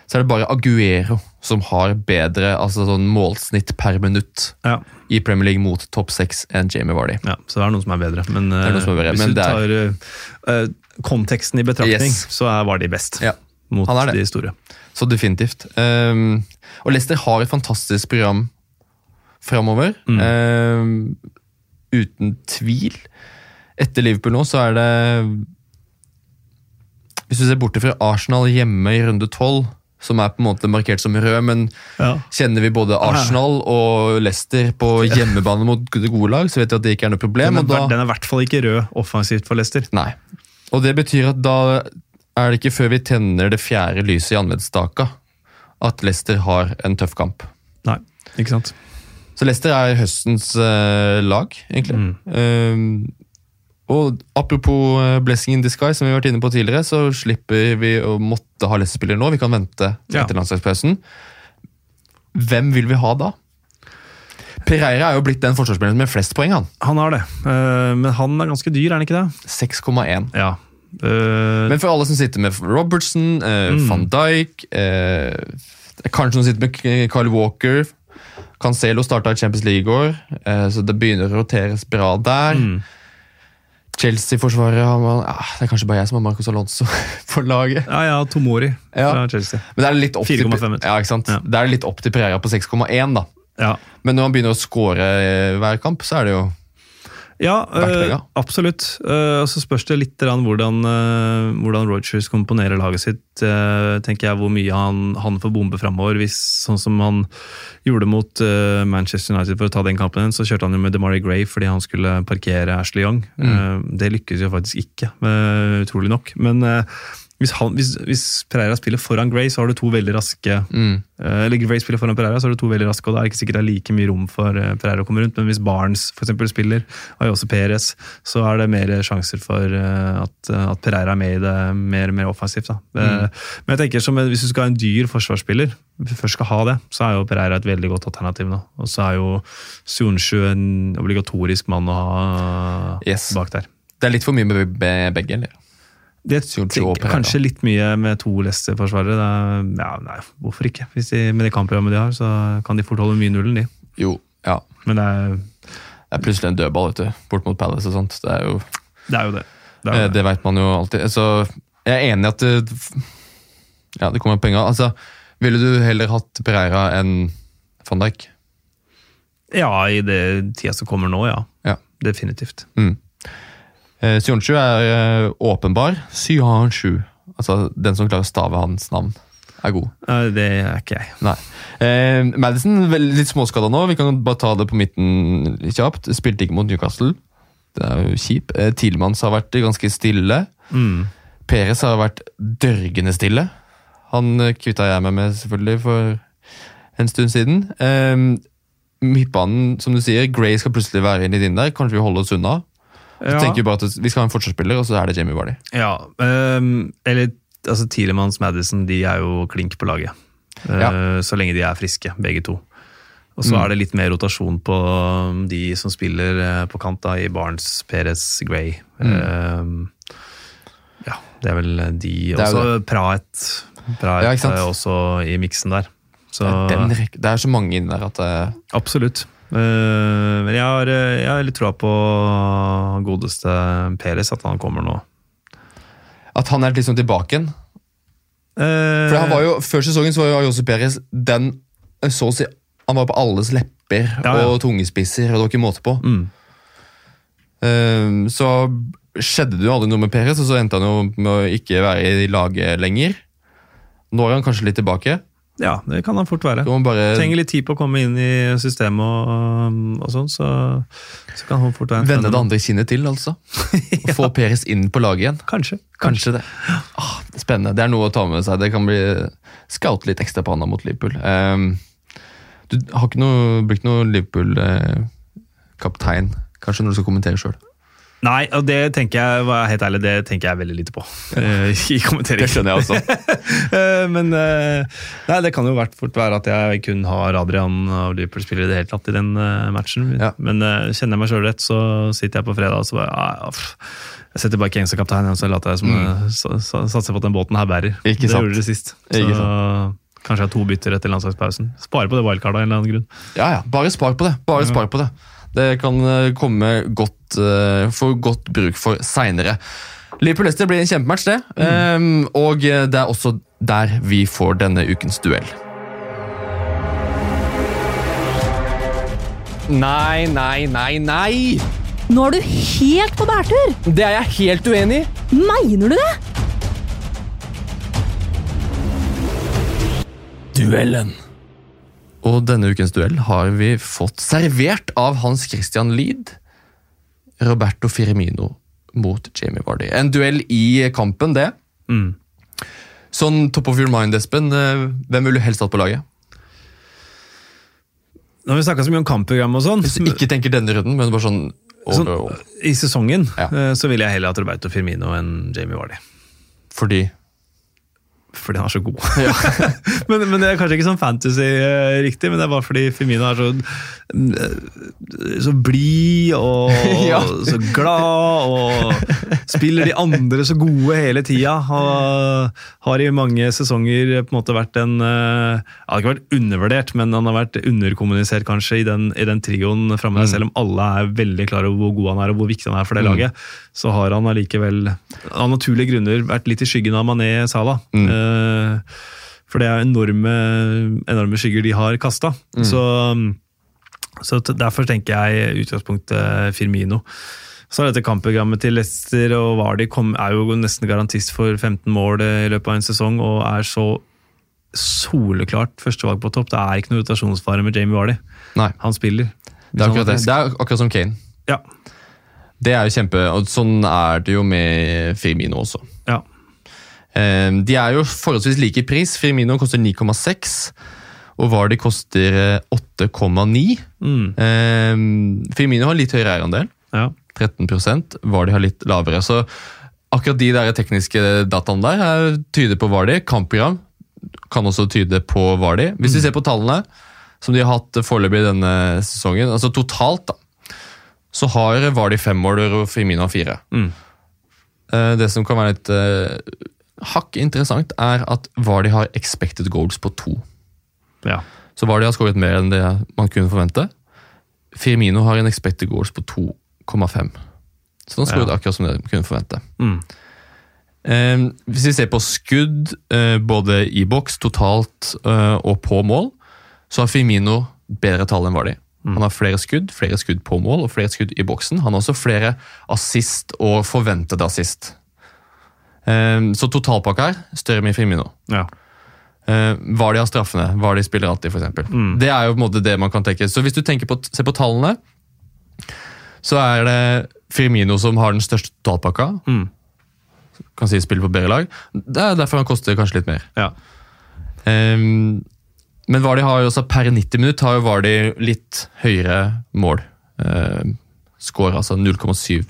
S1: så er det bare Aguero som har bedre altså sånn målsnitt per minutt
S2: Ja.
S1: i Premier League mot topp seks enn Jamie Vardy.
S2: Ja, så det er noen som er bedre. Men,
S1: er som er bedre,
S2: eh, hvis
S1: men
S2: du
S1: det er-
S2: tar eh, eh, konteksten i betraktning,
S1: Yes.
S2: så er Vardy best
S1: Ja,
S2: mot
S1: han er det.
S2: de store.
S1: Så definitivt. Um, og Leicester har et fantastisk program framover.
S2: Mm.
S1: Ehm, uten tvil. Etter Liverpool nå, så er det Hvis du ser bort fra Arsenal hjemme i runde tolv, som er på en måte markert som rød, men
S2: Ja.
S1: kjenner vi både Arsenal og Leicester på hjemmebane mot gode lag, så vet vi at det ikke er noe problem.
S2: Den, er,
S1: da,
S2: den er i hvert fall ikke rød offensivt for Leicester.
S1: Nei. Og det betyr at da er det ikke før vi tenner det fjerde lyset i anleddsstaka at Leicester har en tøff kamp.
S2: Nei, ikke sant?
S1: Så Leicester er høstens uh, lag, egentlig. Um, og apropos eh, blessing in disguise, som vi har vært inne på tidligere, så slipper vi å måtte ha Leicester-spillere nå. Vi kan vente
S2: Ja.
S1: etter landslagspausen. Hvem vil vi ha da? Pereira er jo blitt den forsvarsspilleren med flest poeng. han.
S2: Han har det, uh, men han er ganske dyr, er han ikke det?
S1: 6,1.
S2: Ja.
S1: Men for alle som sitter med Robertson, mm. van Dijk Kanskje noen sitter med Carl Walker. Cancelo starta i Champions League i går, eh, så det begynner å roteres bra der.
S2: Mm.
S1: Chelsea-forsvaret man ah, Det er kanskje bare jeg som har Marcos Alonso *laughs* for laget.
S2: ja, ja, Tomori
S1: Ja.
S2: fra Chelsea.
S1: Men det er litt opp til,
S2: 4,5
S1: ja, ikke sant?
S2: Ja.
S1: Det er litt opp til Pereira på 6,1, da.
S2: Ja,
S1: Men når man begynner å score eh, hver kamp, så er det jo
S2: ja
S1: ja.
S2: absolutt. Uh, og så spørs det litt hvordan, uh, hvordan Rogers komponerer laget sitt. Uh, tenker jeg Hvor mye han, han får bombe framover. Hvis, sånn som han gjorde mot Manchester United for å ta den kampen, så kjørte han jo med DeMarie Gray fordi han skulle parkere Ashley Young.
S1: Mm.
S2: Det lykkes jo faktisk ikke, utrolig nok. Men, hvis, han, hvis, hvis Pereira spiller foran Gray, så har du to veldig raske
S1: Mm.
S2: eh, Eller Gray spiller foran Pereira, så har du to veldig raske, og da er det ikke sikkert det er like mye rom for eh, Pereira å komme rundt. Men hvis Barnes for eksempel, spiller, og også Perez, så er det mer sjanser for eh, at, at Pereira er med i det mer, mer offensivt. Eh, Men jeg tenker som hvis du skal ha en dyr forsvarsspiller, hvis du først skal ha det, så er jo Pereira et veldig godt alternativ nå. Og så er jo Sunshu en obligatorisk mann å ha
S1: Yes.
S2: bak der.
S1: Det er litt for mye med begge, eller?
S2: Det tenker jeg kanskje litt mye med to Leicester-forsvarere. Er- Ja, nei, hvorfor ikke? Hvis de, med det kampprogrammet de har, så kan de fort holde mye nullen, de.
S1: Jo, ja.
S2: Men det er,
S1: Det er plutselig en dødball vet du, bort mot Palace og sånt. Det er jo
S2: det er jo det. Det
S1: Eh,
S2: er jo det.
S1: Det vet man jo alltid. Så jeg er enig i at det, ja, det kommer penger. Altså, ville du heller hatt Pereira enn van Dijk?
S2: Ja, i det tida som kommer nå, ja.
S1: Ja.
S2: Definitivt.
S1: Mm. Eh, er eh, åpenbar. Syanshu, altså den som klarer å stave hans navn, er god.
S2: Det er ikke jeg.
S1: Nei. Eh, Madison litt småskada nå. Vi kan bare ta det på midten kjapt. Spilte ikke mot Newcastle. Det er jo kjip. Eh, Tilmans har vært ganske stille.
S2: Mm.
S1: Peres har vært dørgende stille. Han eh, kvitta jeg meg med selvfølgelig for en stund siden. Eh, midtbanen, som du sier, Gray skal plutselig være inni din der. Kanskje vi holder oss unna. Så
S2: Ja.
S1: tenker Vi bare at vi skal ha en forsvarsspiller, og så er det Jamie Vardy.
S2: Ja, um, eller altså Tilemanns Madison, de er jo klink på laget.
S1: Ja.
S2: Uh, Så lenge de er friske, begge to. Og så
S1: Mm.
S2: er det litt mer rotasjon på um, de som spiller uh, på kant, da, i Barnes, Perez, Gray. Uh, ja, det er vel de.
S1: Og så
S2: Også Praet, Praet
S1: Ja,
S2: er også i miksen der. Så,
S1: Det, er det er så mange inni der at
S2: Absolutt. Eh, men jeg har, eh, jeg har litt troa på godeste Peres, at han kommer nå.
S1: At han er liksom tilbake igjen.
S2: Eh,
S1: For han var jo, Før sesongen så var jo Josef Perez den så å si, Han var på alles lepper
S2: Ja, ja.
S1: og tungespisser, og det var ikke måte på.
S2: mm.
S1: Så skjedde det jo aldri noe med Perez, og så endte han jo med å ikke være i laget lenger. Nå er han kanskje litt tilbake.
S2: Ja, det kan han fort være.
S1: Bare
S2: Trenger litt tid på å komme inn i systemet og, og sånn, så, så kan han fort være en
S1: vende det andre kinnet til, altså. *laughs* Og få Peres inn på laget igjen.
S2: Kanskje.
S1: Kanskje det. Ah, spennende. Det er noe å ta med seg. Det kan bli scout litt ekstra på han mot Liverpool. Um, du har ikke noe, brukt noe Liverpool-kaptein, kanskje, når du skal kommentere sjøl?
S2: Nei, og det tenker jeg, var helt ærlig, det tenker jeg veldig lite på. Uh, I kommentering.
S1: jeg også. *laughs*
S2: Eh, Men uh, nei, det kan jo hvert fort være at jeg kun har Adrian og Liverpool-spiller i det hele tatt i den matchen.
S1: Ja.
S2: Men kjenner jeg meg sjøl rett, så sitter jeg på fredag og så bare ah. Jeg setter bare Kings som kaptein, og så later jeg som mm. satser på at den båten her bærer.
S1: Ikke
S2: det gjorde det sist. Så
S1: Ikke
S2: kanskje jeg har to bytter etter landslagspausen. Spare på det wildcardet av en eller annen grunn.
S1: Ja, ja. Bare spar på det. Bare spar på det. Det kan eh, komme godt, eh, få godt bruk for seinere. Liverpool-Leicester blir en kjempematch, det. Ehm, og eh, det er også der vi får denne ukens duell. Nei, nei, nei, nei!
S3: Nå er du helt på bærtur!
S4: Det er jeg helt uenig i!
S3: Mener du det?
S1: Duellen. Og denne ukens duell har vi fått servert av Hans Christian Lid. Roberto Firmino mot Jamie Vardy. En duell i kampen, det.
S2: Mm.
S1: Sånn top of your mind, Espen. eh, Hvem ville du helst hatt på laget?
S2: Nå har vi snakka så mye om kampprogram og sånn.
S1: Hvis du ikke tenker denne runden, men bare sånn
S2: Sånn. I sesongen
S1: Ja.
S2: eh, så ville jeg heller hatt Roberto Firmino enn Jamie Vardy.
S1: Fordi
S2: Fordi han er så god. *laughs* men, men det er kanskje ikke sånn fantasy-riktig, men det er bare fordi Femina er så så blid og *laughs*
S1: Ja.
S2: så glad og spiller de andre så gode hele tida. Har, har i mange sesonger på en måte vært en eh, Han har ikke vært undervurdert, men han har vært underkommunisert kanskje i den, i den trioen framme Mm. Selv om alle er veldig klar over hvor god han er og hvor viktig han er for det
S1: Mm.
S2: laget, så har han allikevel av naturlige grunner vært litt i skyggen av Mané Salah.
S1: Mm.
S2: Eh, for det er enorme, enorme skygger de har kasta.
S1: Mm.
S2: Så, så derfor tenker jeg utgangspunktet Firmino. Så er dette kampprogrammet til Leicester og Vardy kom, er jo nesten garantist for 15 mål i løpet av en sesong, og er så soleklart førstevalg på topp. Det er ikke noe rotasjonsfare med Jamie Vardy.
S1: Nei,
S2: Han spiller.
S1: det er akkurat det. Det er akkurat som Kane.
S2: Ja.
S1: Det er jo kjempe, og Sånn er det jo med Firmino også.
S2: ja.
S1: Eh, de er jo forholdsvis like i pris. Firmino koster 9,6, og Vardy koster eh, 8,9.
S2: Mm.
S1: Eh, Firmino har litt høyere eierandel,
S2: Ja.
S1: 13% Vardy har litt lavere. Så akkurat de der tekniske dataene der er, tyder på Vardy. Kampprogram kan også tyde på Vardy. Hvis vi ser på tallene som de har hatt foreløpig denne sesongen, altså totalt, da, så har Vardy fem mål og Firmino fire.
S2: Mm.
S1: Eh, Det som kan være litt eh, hakk interessant, er at Vardy har expected goals på to.
S2: ja.
S1: Så Vardy har skåret mer enn det man kunne forvente. Firmino har en expected goals på 2,5. Så han skåret
S2: Ja.
S1: akkurat som det man kunne forvente.
S2: Mm.
S1: Eh, hvis vi ser på skudd, eh, både i boks totalt eh, og på mål, så har Firmino bedre tall enn Vardy. Han har flere skudd, flere skudd på mål og flere skudd i boksen. Han har også flere assist og forventet assist. Eh, så totalpakka her større med Firmino.
S2: ja.
S1: Eh, Vardy har straffene. Vardy spiller alltid, f.eks.
S2: Mm.
S1: Det er jo på en måte det man kan tenke. Så hvis du tenker på, ser på tallene, så er det Firmino som har den største totalpakka.
S2: Mm.
S1: Kan si spiller på bedre lag. Det er derfor han koster kanskje litt mer.
S2: ja.
S1: Um, men Vardy har jo også per 90 minutt har jo Vardy litt høyere mål. Uh, Score altså 0,7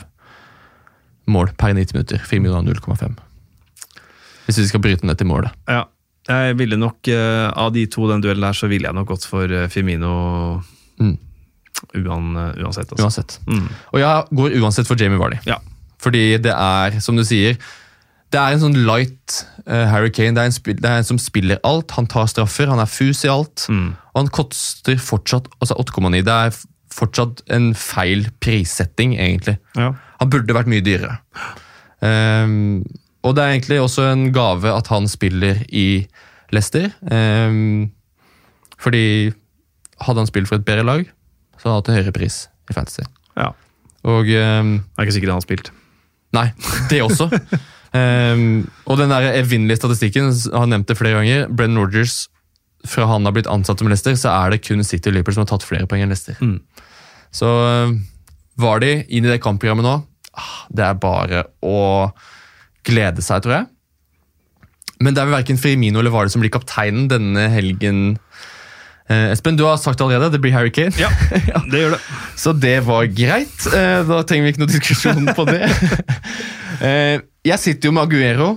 S1: mål per 90 minutter. Firmino har 0,5. Hvis vi skal bryte ned til målet.
S2: ja. Jeg ville nok, uh, Av de to den duellen der, så ville jeg nok gått for eh, Firmino
S1: Mm.
S2: uan, eh, uansett. Altså.
S1: Uansett.
S2: Mm.
S1: Og jeg går uansett for Jamie Vardy.
S2: Ja.
S1: Fordi det er, som du sier, det er en sånn light uh, Harry Kane. Det er, en spill, det er en som spiller alt. Han tar straffer, han er fus i alt.
S2: Mm.
S1: Og han koster fortsatt altså 8,9. Det er fortsatt en feil prissetting, egentlig.
S2: Ja.
S1: Han burde vært mye dyrere. Ehm, og det er egentlig også en gave at han spiller i Leicester. Um, fordi hadde han spilt for et bedre lag, så hadde han hatt en høyere pris i Fantasy.
S2: ja.
S1: Og um,
S2: Jeg er ikke sikker han har spilt.
S1: Nei, det også. um, *laughs* og den der evinnelige statistikken, har nevnt det flere ganger. Brennan Rodgers, fra han har blitt ansatt som Leicester, så er det kun City og Liverpool som har tatt flere poeng enn Leicester.
S2: Mm.
S1: Så var de inn i det kampprogrammet nå, ah, det er bare å glede seg, tror jeg. Men det er vel verken Firmino eller Vardø som blir kapteinen denne helgen. Eh, Espen, du har sagt allerede, det blir Harry Kane. *laughs*
S2: Ja, det gjør det.
S1: Så det var greit. Eh, Da trenger vi ikke noe diskusjon på det. *laughs* Eh, Jeg sitter jo med Aguero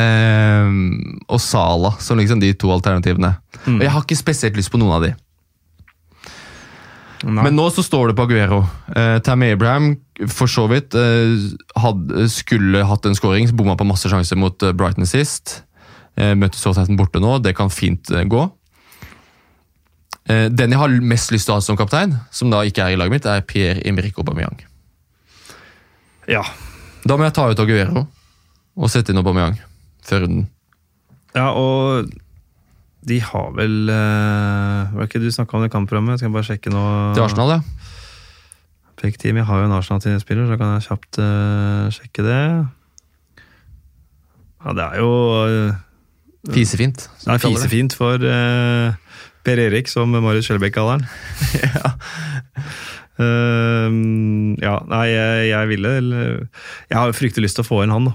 S1: eh, og Sala som liksom de to alternativene.
S2: Mm.
S1: Og jeg har ikke spesielt lyst på noen av de.
S2: Nei.
S1: Men nå så står det på Aguero. Eh, Tammy Abraham for så vidt eh, hadde, skulle hatt en scoring, bomma på masse sjanser mot eh, Brighton sist. Eh, møtte Southampton borte nå, det kan fint eh, gå. Eh, den jeg har mest lyst til å ha som kaptein, som da ikke er i laget mitt, er Pierre-Emerick Aubameyang.
S2: ja.
S1: Da må jeg ta ut Aguero og sette inn Aubameyang før runden.
S2: ja, og de har vel uh, Var det ikke du snakka om det kampprogrammet? Skal jeg bare sjekke nå?
S1: Til Arsenal, ja.
S2: Pek Team, Jeg har jo en Arsenal-spiller, så kan jeg kjapt uh, sjekke det. Ja, det er jo uh,
S1: Fisefint.
S2: er fisefint for uh, Per Erik, som Marius Skjelbæk kaller han. *laughs*
S1: Ja.
S2: Ehm, ja, nei, jeg, jeg ville Jeg har fryktelig lyst til å få inn han, da.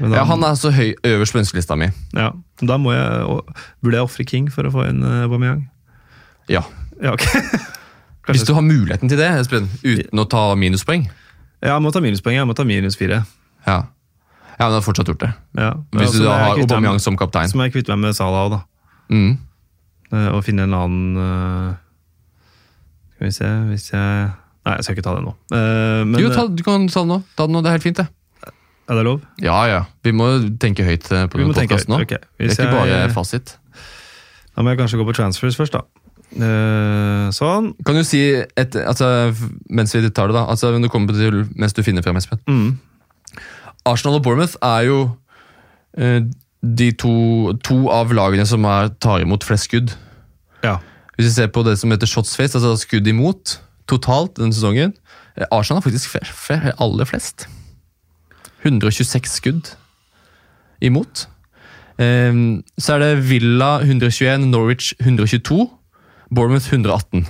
S2: Da,
S1: Ja, han er så høy øverst på ønskelista mi.
S2: ja, da må jeg, burde jeg ofre King for å få inn uh, Aubameyang?
S1: Ja.
S2: Ja, okay. *laughs*
S1: Hvis du har muligheten til det, Espen, uten å ta minuspoeng.
S2: Ja, jeg må ta minuspoeng. Jeg må ta minus fire.
S1: Ja, ja men du har fortsatt gjort det.
S2: Ja.
S1: Hvis du da har Aubameyang som kaptein.
S2: Så må jeg kvitte meg med Salah òg, da.
S1: Mm.
S2: Eh, Og finne en annen eh, Skal vi se Hvis jeg Nei, jeg skal ikke ta det nå. Eh, Men,
S1: Jo, ta, du kan ta det nå. Ta det nå. Det er helt fint, det.
S2: Er det lov?
S1: Ja, ja. Vi må tenke høyt eh, på denne podkasten nå.
S2: Okay. ok.
S1: Det er ikke bare
S2: jeg-
S1: fasit.
S2: Da må jeg kanskje gå på transfers først, da. Eh, sånn.
S1: Kan du si, et, altså, mens vi tar det, da altså, du kommer til, mens du finner frem, Espen
S2: Mm.
S1: Arsenal og Bournemouth er jo eh, de to, to av lagene som er, tar imot flest skudd.
S2: Ja.
S1: Hvis vi ser på det som heter shots face, altså skudd imot, totalt denne sesongen Arsenal har faktisk fe- fe- aller flest. 126 skudd imot. Eh, så er det Villa 121, Norwich 122, Bournemouth 118.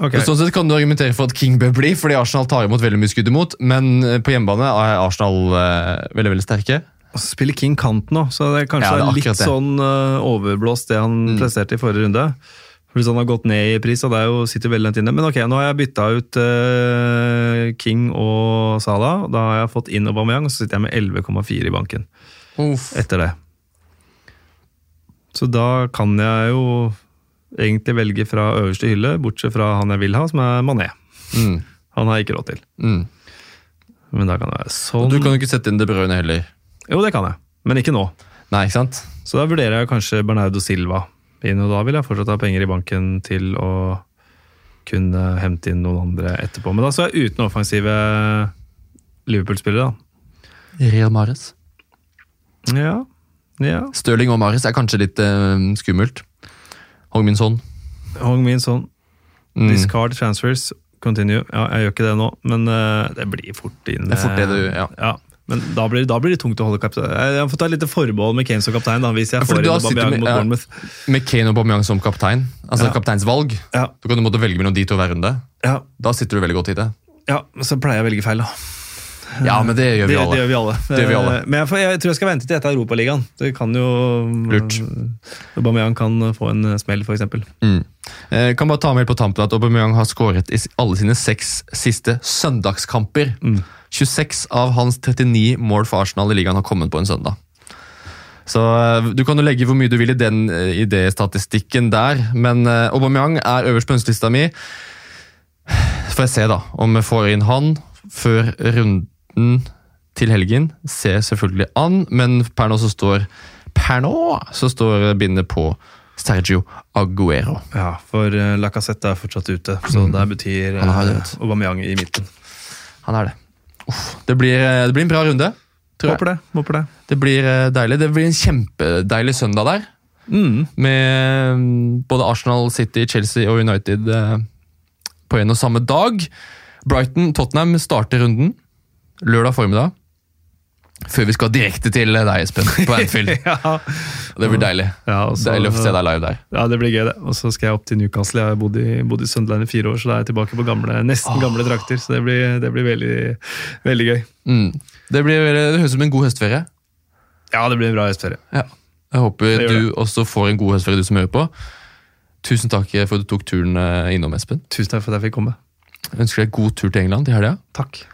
S2: Okay.
S1: Sånn sett kan du argumentere for at King bør bli, fordi Arsenal tar imot veldig mye skudd imot. Men eh, på hjemmebane er Arsenal eh, veldig veldig sterke.
S2: Og så spiller King kant nå, så det er kanskje
S1: Ja, det er
S2: litt
S1: det.
S2: sånn eh, overblåst det han presterte i forrige runde. Fordi han har gått ned i pris, og det jo, sitter veldig langt inne. Men ok, nå har jeg bytta ut uh, King og Salah. Da har jeg fått inn Aubameyang, og så sitter jeg med 11,4 i banken etter det. Så da kan jeg jo egentlig velge fra øverste hylle, bortsett fra han jeg vil ha, som er Mané.
S1: Mm.
S2: Han har jeg ikke råd til.
S1: Mm.
S2: Men da kan det være sånn.
S1: Og du kan jo ikke sette inn De Bruyne heller.
S2: Jo, det kan jeg, men ikke nå.
S1: Nei, ikke sant?
S2: Så da vurderer jeg kanskje Bernardo Silva inn, og da vil jeg fortsatt ha penger i banken til å kunne hente inn noen andre etterpå. Men da så er jeg uten offensive Liverpool-spillere, da.
S1: Real Mares.
S2: Ja, ja.
S1: Stirling og Mares er kanskje litt uh, skummelt. Hong Min Son.
S2: Hong Min Son.
S1: Mm.
S2: Discard transfers. Continue. Ja, jeg gjør ikke det nå, men uh, det blir fort inn.
S1: Det er fort det du- ja. ja.
S2: Men da blir, da blir det tungt å holde kaptein. Jeg får ta et lite forbehold med Kane som kaptein, da, hvis jeg
S1: Ja,
S2: får
S1: da
S2: inn
S1: med,
S2: mot
S1: ja.
S2: Bournemouth.
S1: Med Kane og Aubameyang som kaptein. Altså
S2: Ja.
S1: kapteinsvalg.
S2: Ja,
S1: Du kan du måtte velge mellom de to hver runde.
S2: ja,
S1: Da sitter du veldig godt i det.
S2: ja, men så pleier jeg å velge feil, da.
S1: Ja, men det gjør vi
S2: det,
S1: alle.
S2: Det gjør vi alle.
S1: Det gjør vi alle.
S2: Eh, Men jeg, får, jeg tror jeg skal vente til etter Europaligaen. Det kan jo
S1: Lurt.
S2: Aubameyang kan få en smell, f.eks.
S1: Mm. Jeg kan bare ta med på tampen at Aubameyang har skåret i alle sine seks siste søndagskamper.
S2: Mm.
S1: 26 av hans 39 mål for Arsenal i ligaen har kommet på en søndag. Så eh, Du kan jo legge hvor mye du vil i den eh, idéstatistikken der, men eh, Aubameyang er øverst på ønskelista mi. Får jeg se da, om vi får inn han før runden til helgen. Ser selvfølgelig an, men per nå så står Per nå så står bindet på Sergio Aguero.
S2: Ja, for Lacassette er fortsatt ute, så betyr uh,
S1: vet du.
S2: Aubameyang i midten.
S1: Han er det. Uff, det, blir, eh, det blir en bra runde. Tror.
S2: Håper det. håper det.
S1: Det blir eh, deilig. Det blir en kjempedeilig søndag der.
S2: Mm.
S1: Med mm, både Arsenal, City, Chelsea og United eh, på en og samme dag. Brighton, Tottenham starter runden lørdag formiddag. Før vi skal direkte til deg, Espen, på Anfield. *laughs*
S2: ja.
S1: Det blir deilig.
S2: Ja, og så-
S1: Deilig å se deg live der.
S2: ja, det blir gøy, det. Og så skal jeg opp til Newcastle. Jeg har bodd i, bodd i Sunderland i fire år, så da er jeg tilbake på gamle, nesten gamle drakter. Så det blir, det blir veldig, veldig gøy.
S1: Mm. Det, blir, det høres ut som en god høstferie.
S2: Ja, det blir en bra høstferie.
S1: Ja. Jeg håper du også får en god høstferie, du som hører på. Tusen takk for at du tok turen eh, innom, Espen.
S2: Tusen takk for at jeg fikk komme.
S1: Jeg ønsker deg god tur til England i helga.
S2: Takk.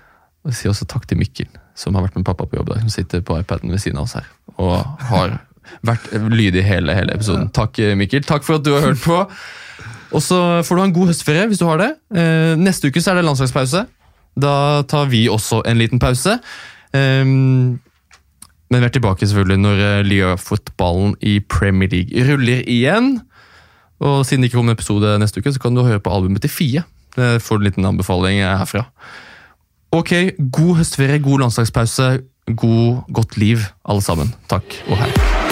S1: Og sier også takk til Mikkel, som har vært med pappa på jobb der. Som sitter på iPaden ved siden av oss her. Og har vært lydig hele, hele episoden. Takk, Mikkel. Takk for at du har hørt på. Og så får du ha en god høstferie hvis du har det. Eh, neste uke så er det landslagspause. Da tar vi også en liten pause. Ehm, men vi er tilbake selvfølgelig når eh, Lia-fotballen i Premier League ruller igjen. Og siden det ikke kommer en episode neste uke, så kan du høre på albumet til Fie. Får en liten anbefaling herfra. Ok, god høstferie, god landslagspause, god, godt liv, alle sammen. Takk og hei.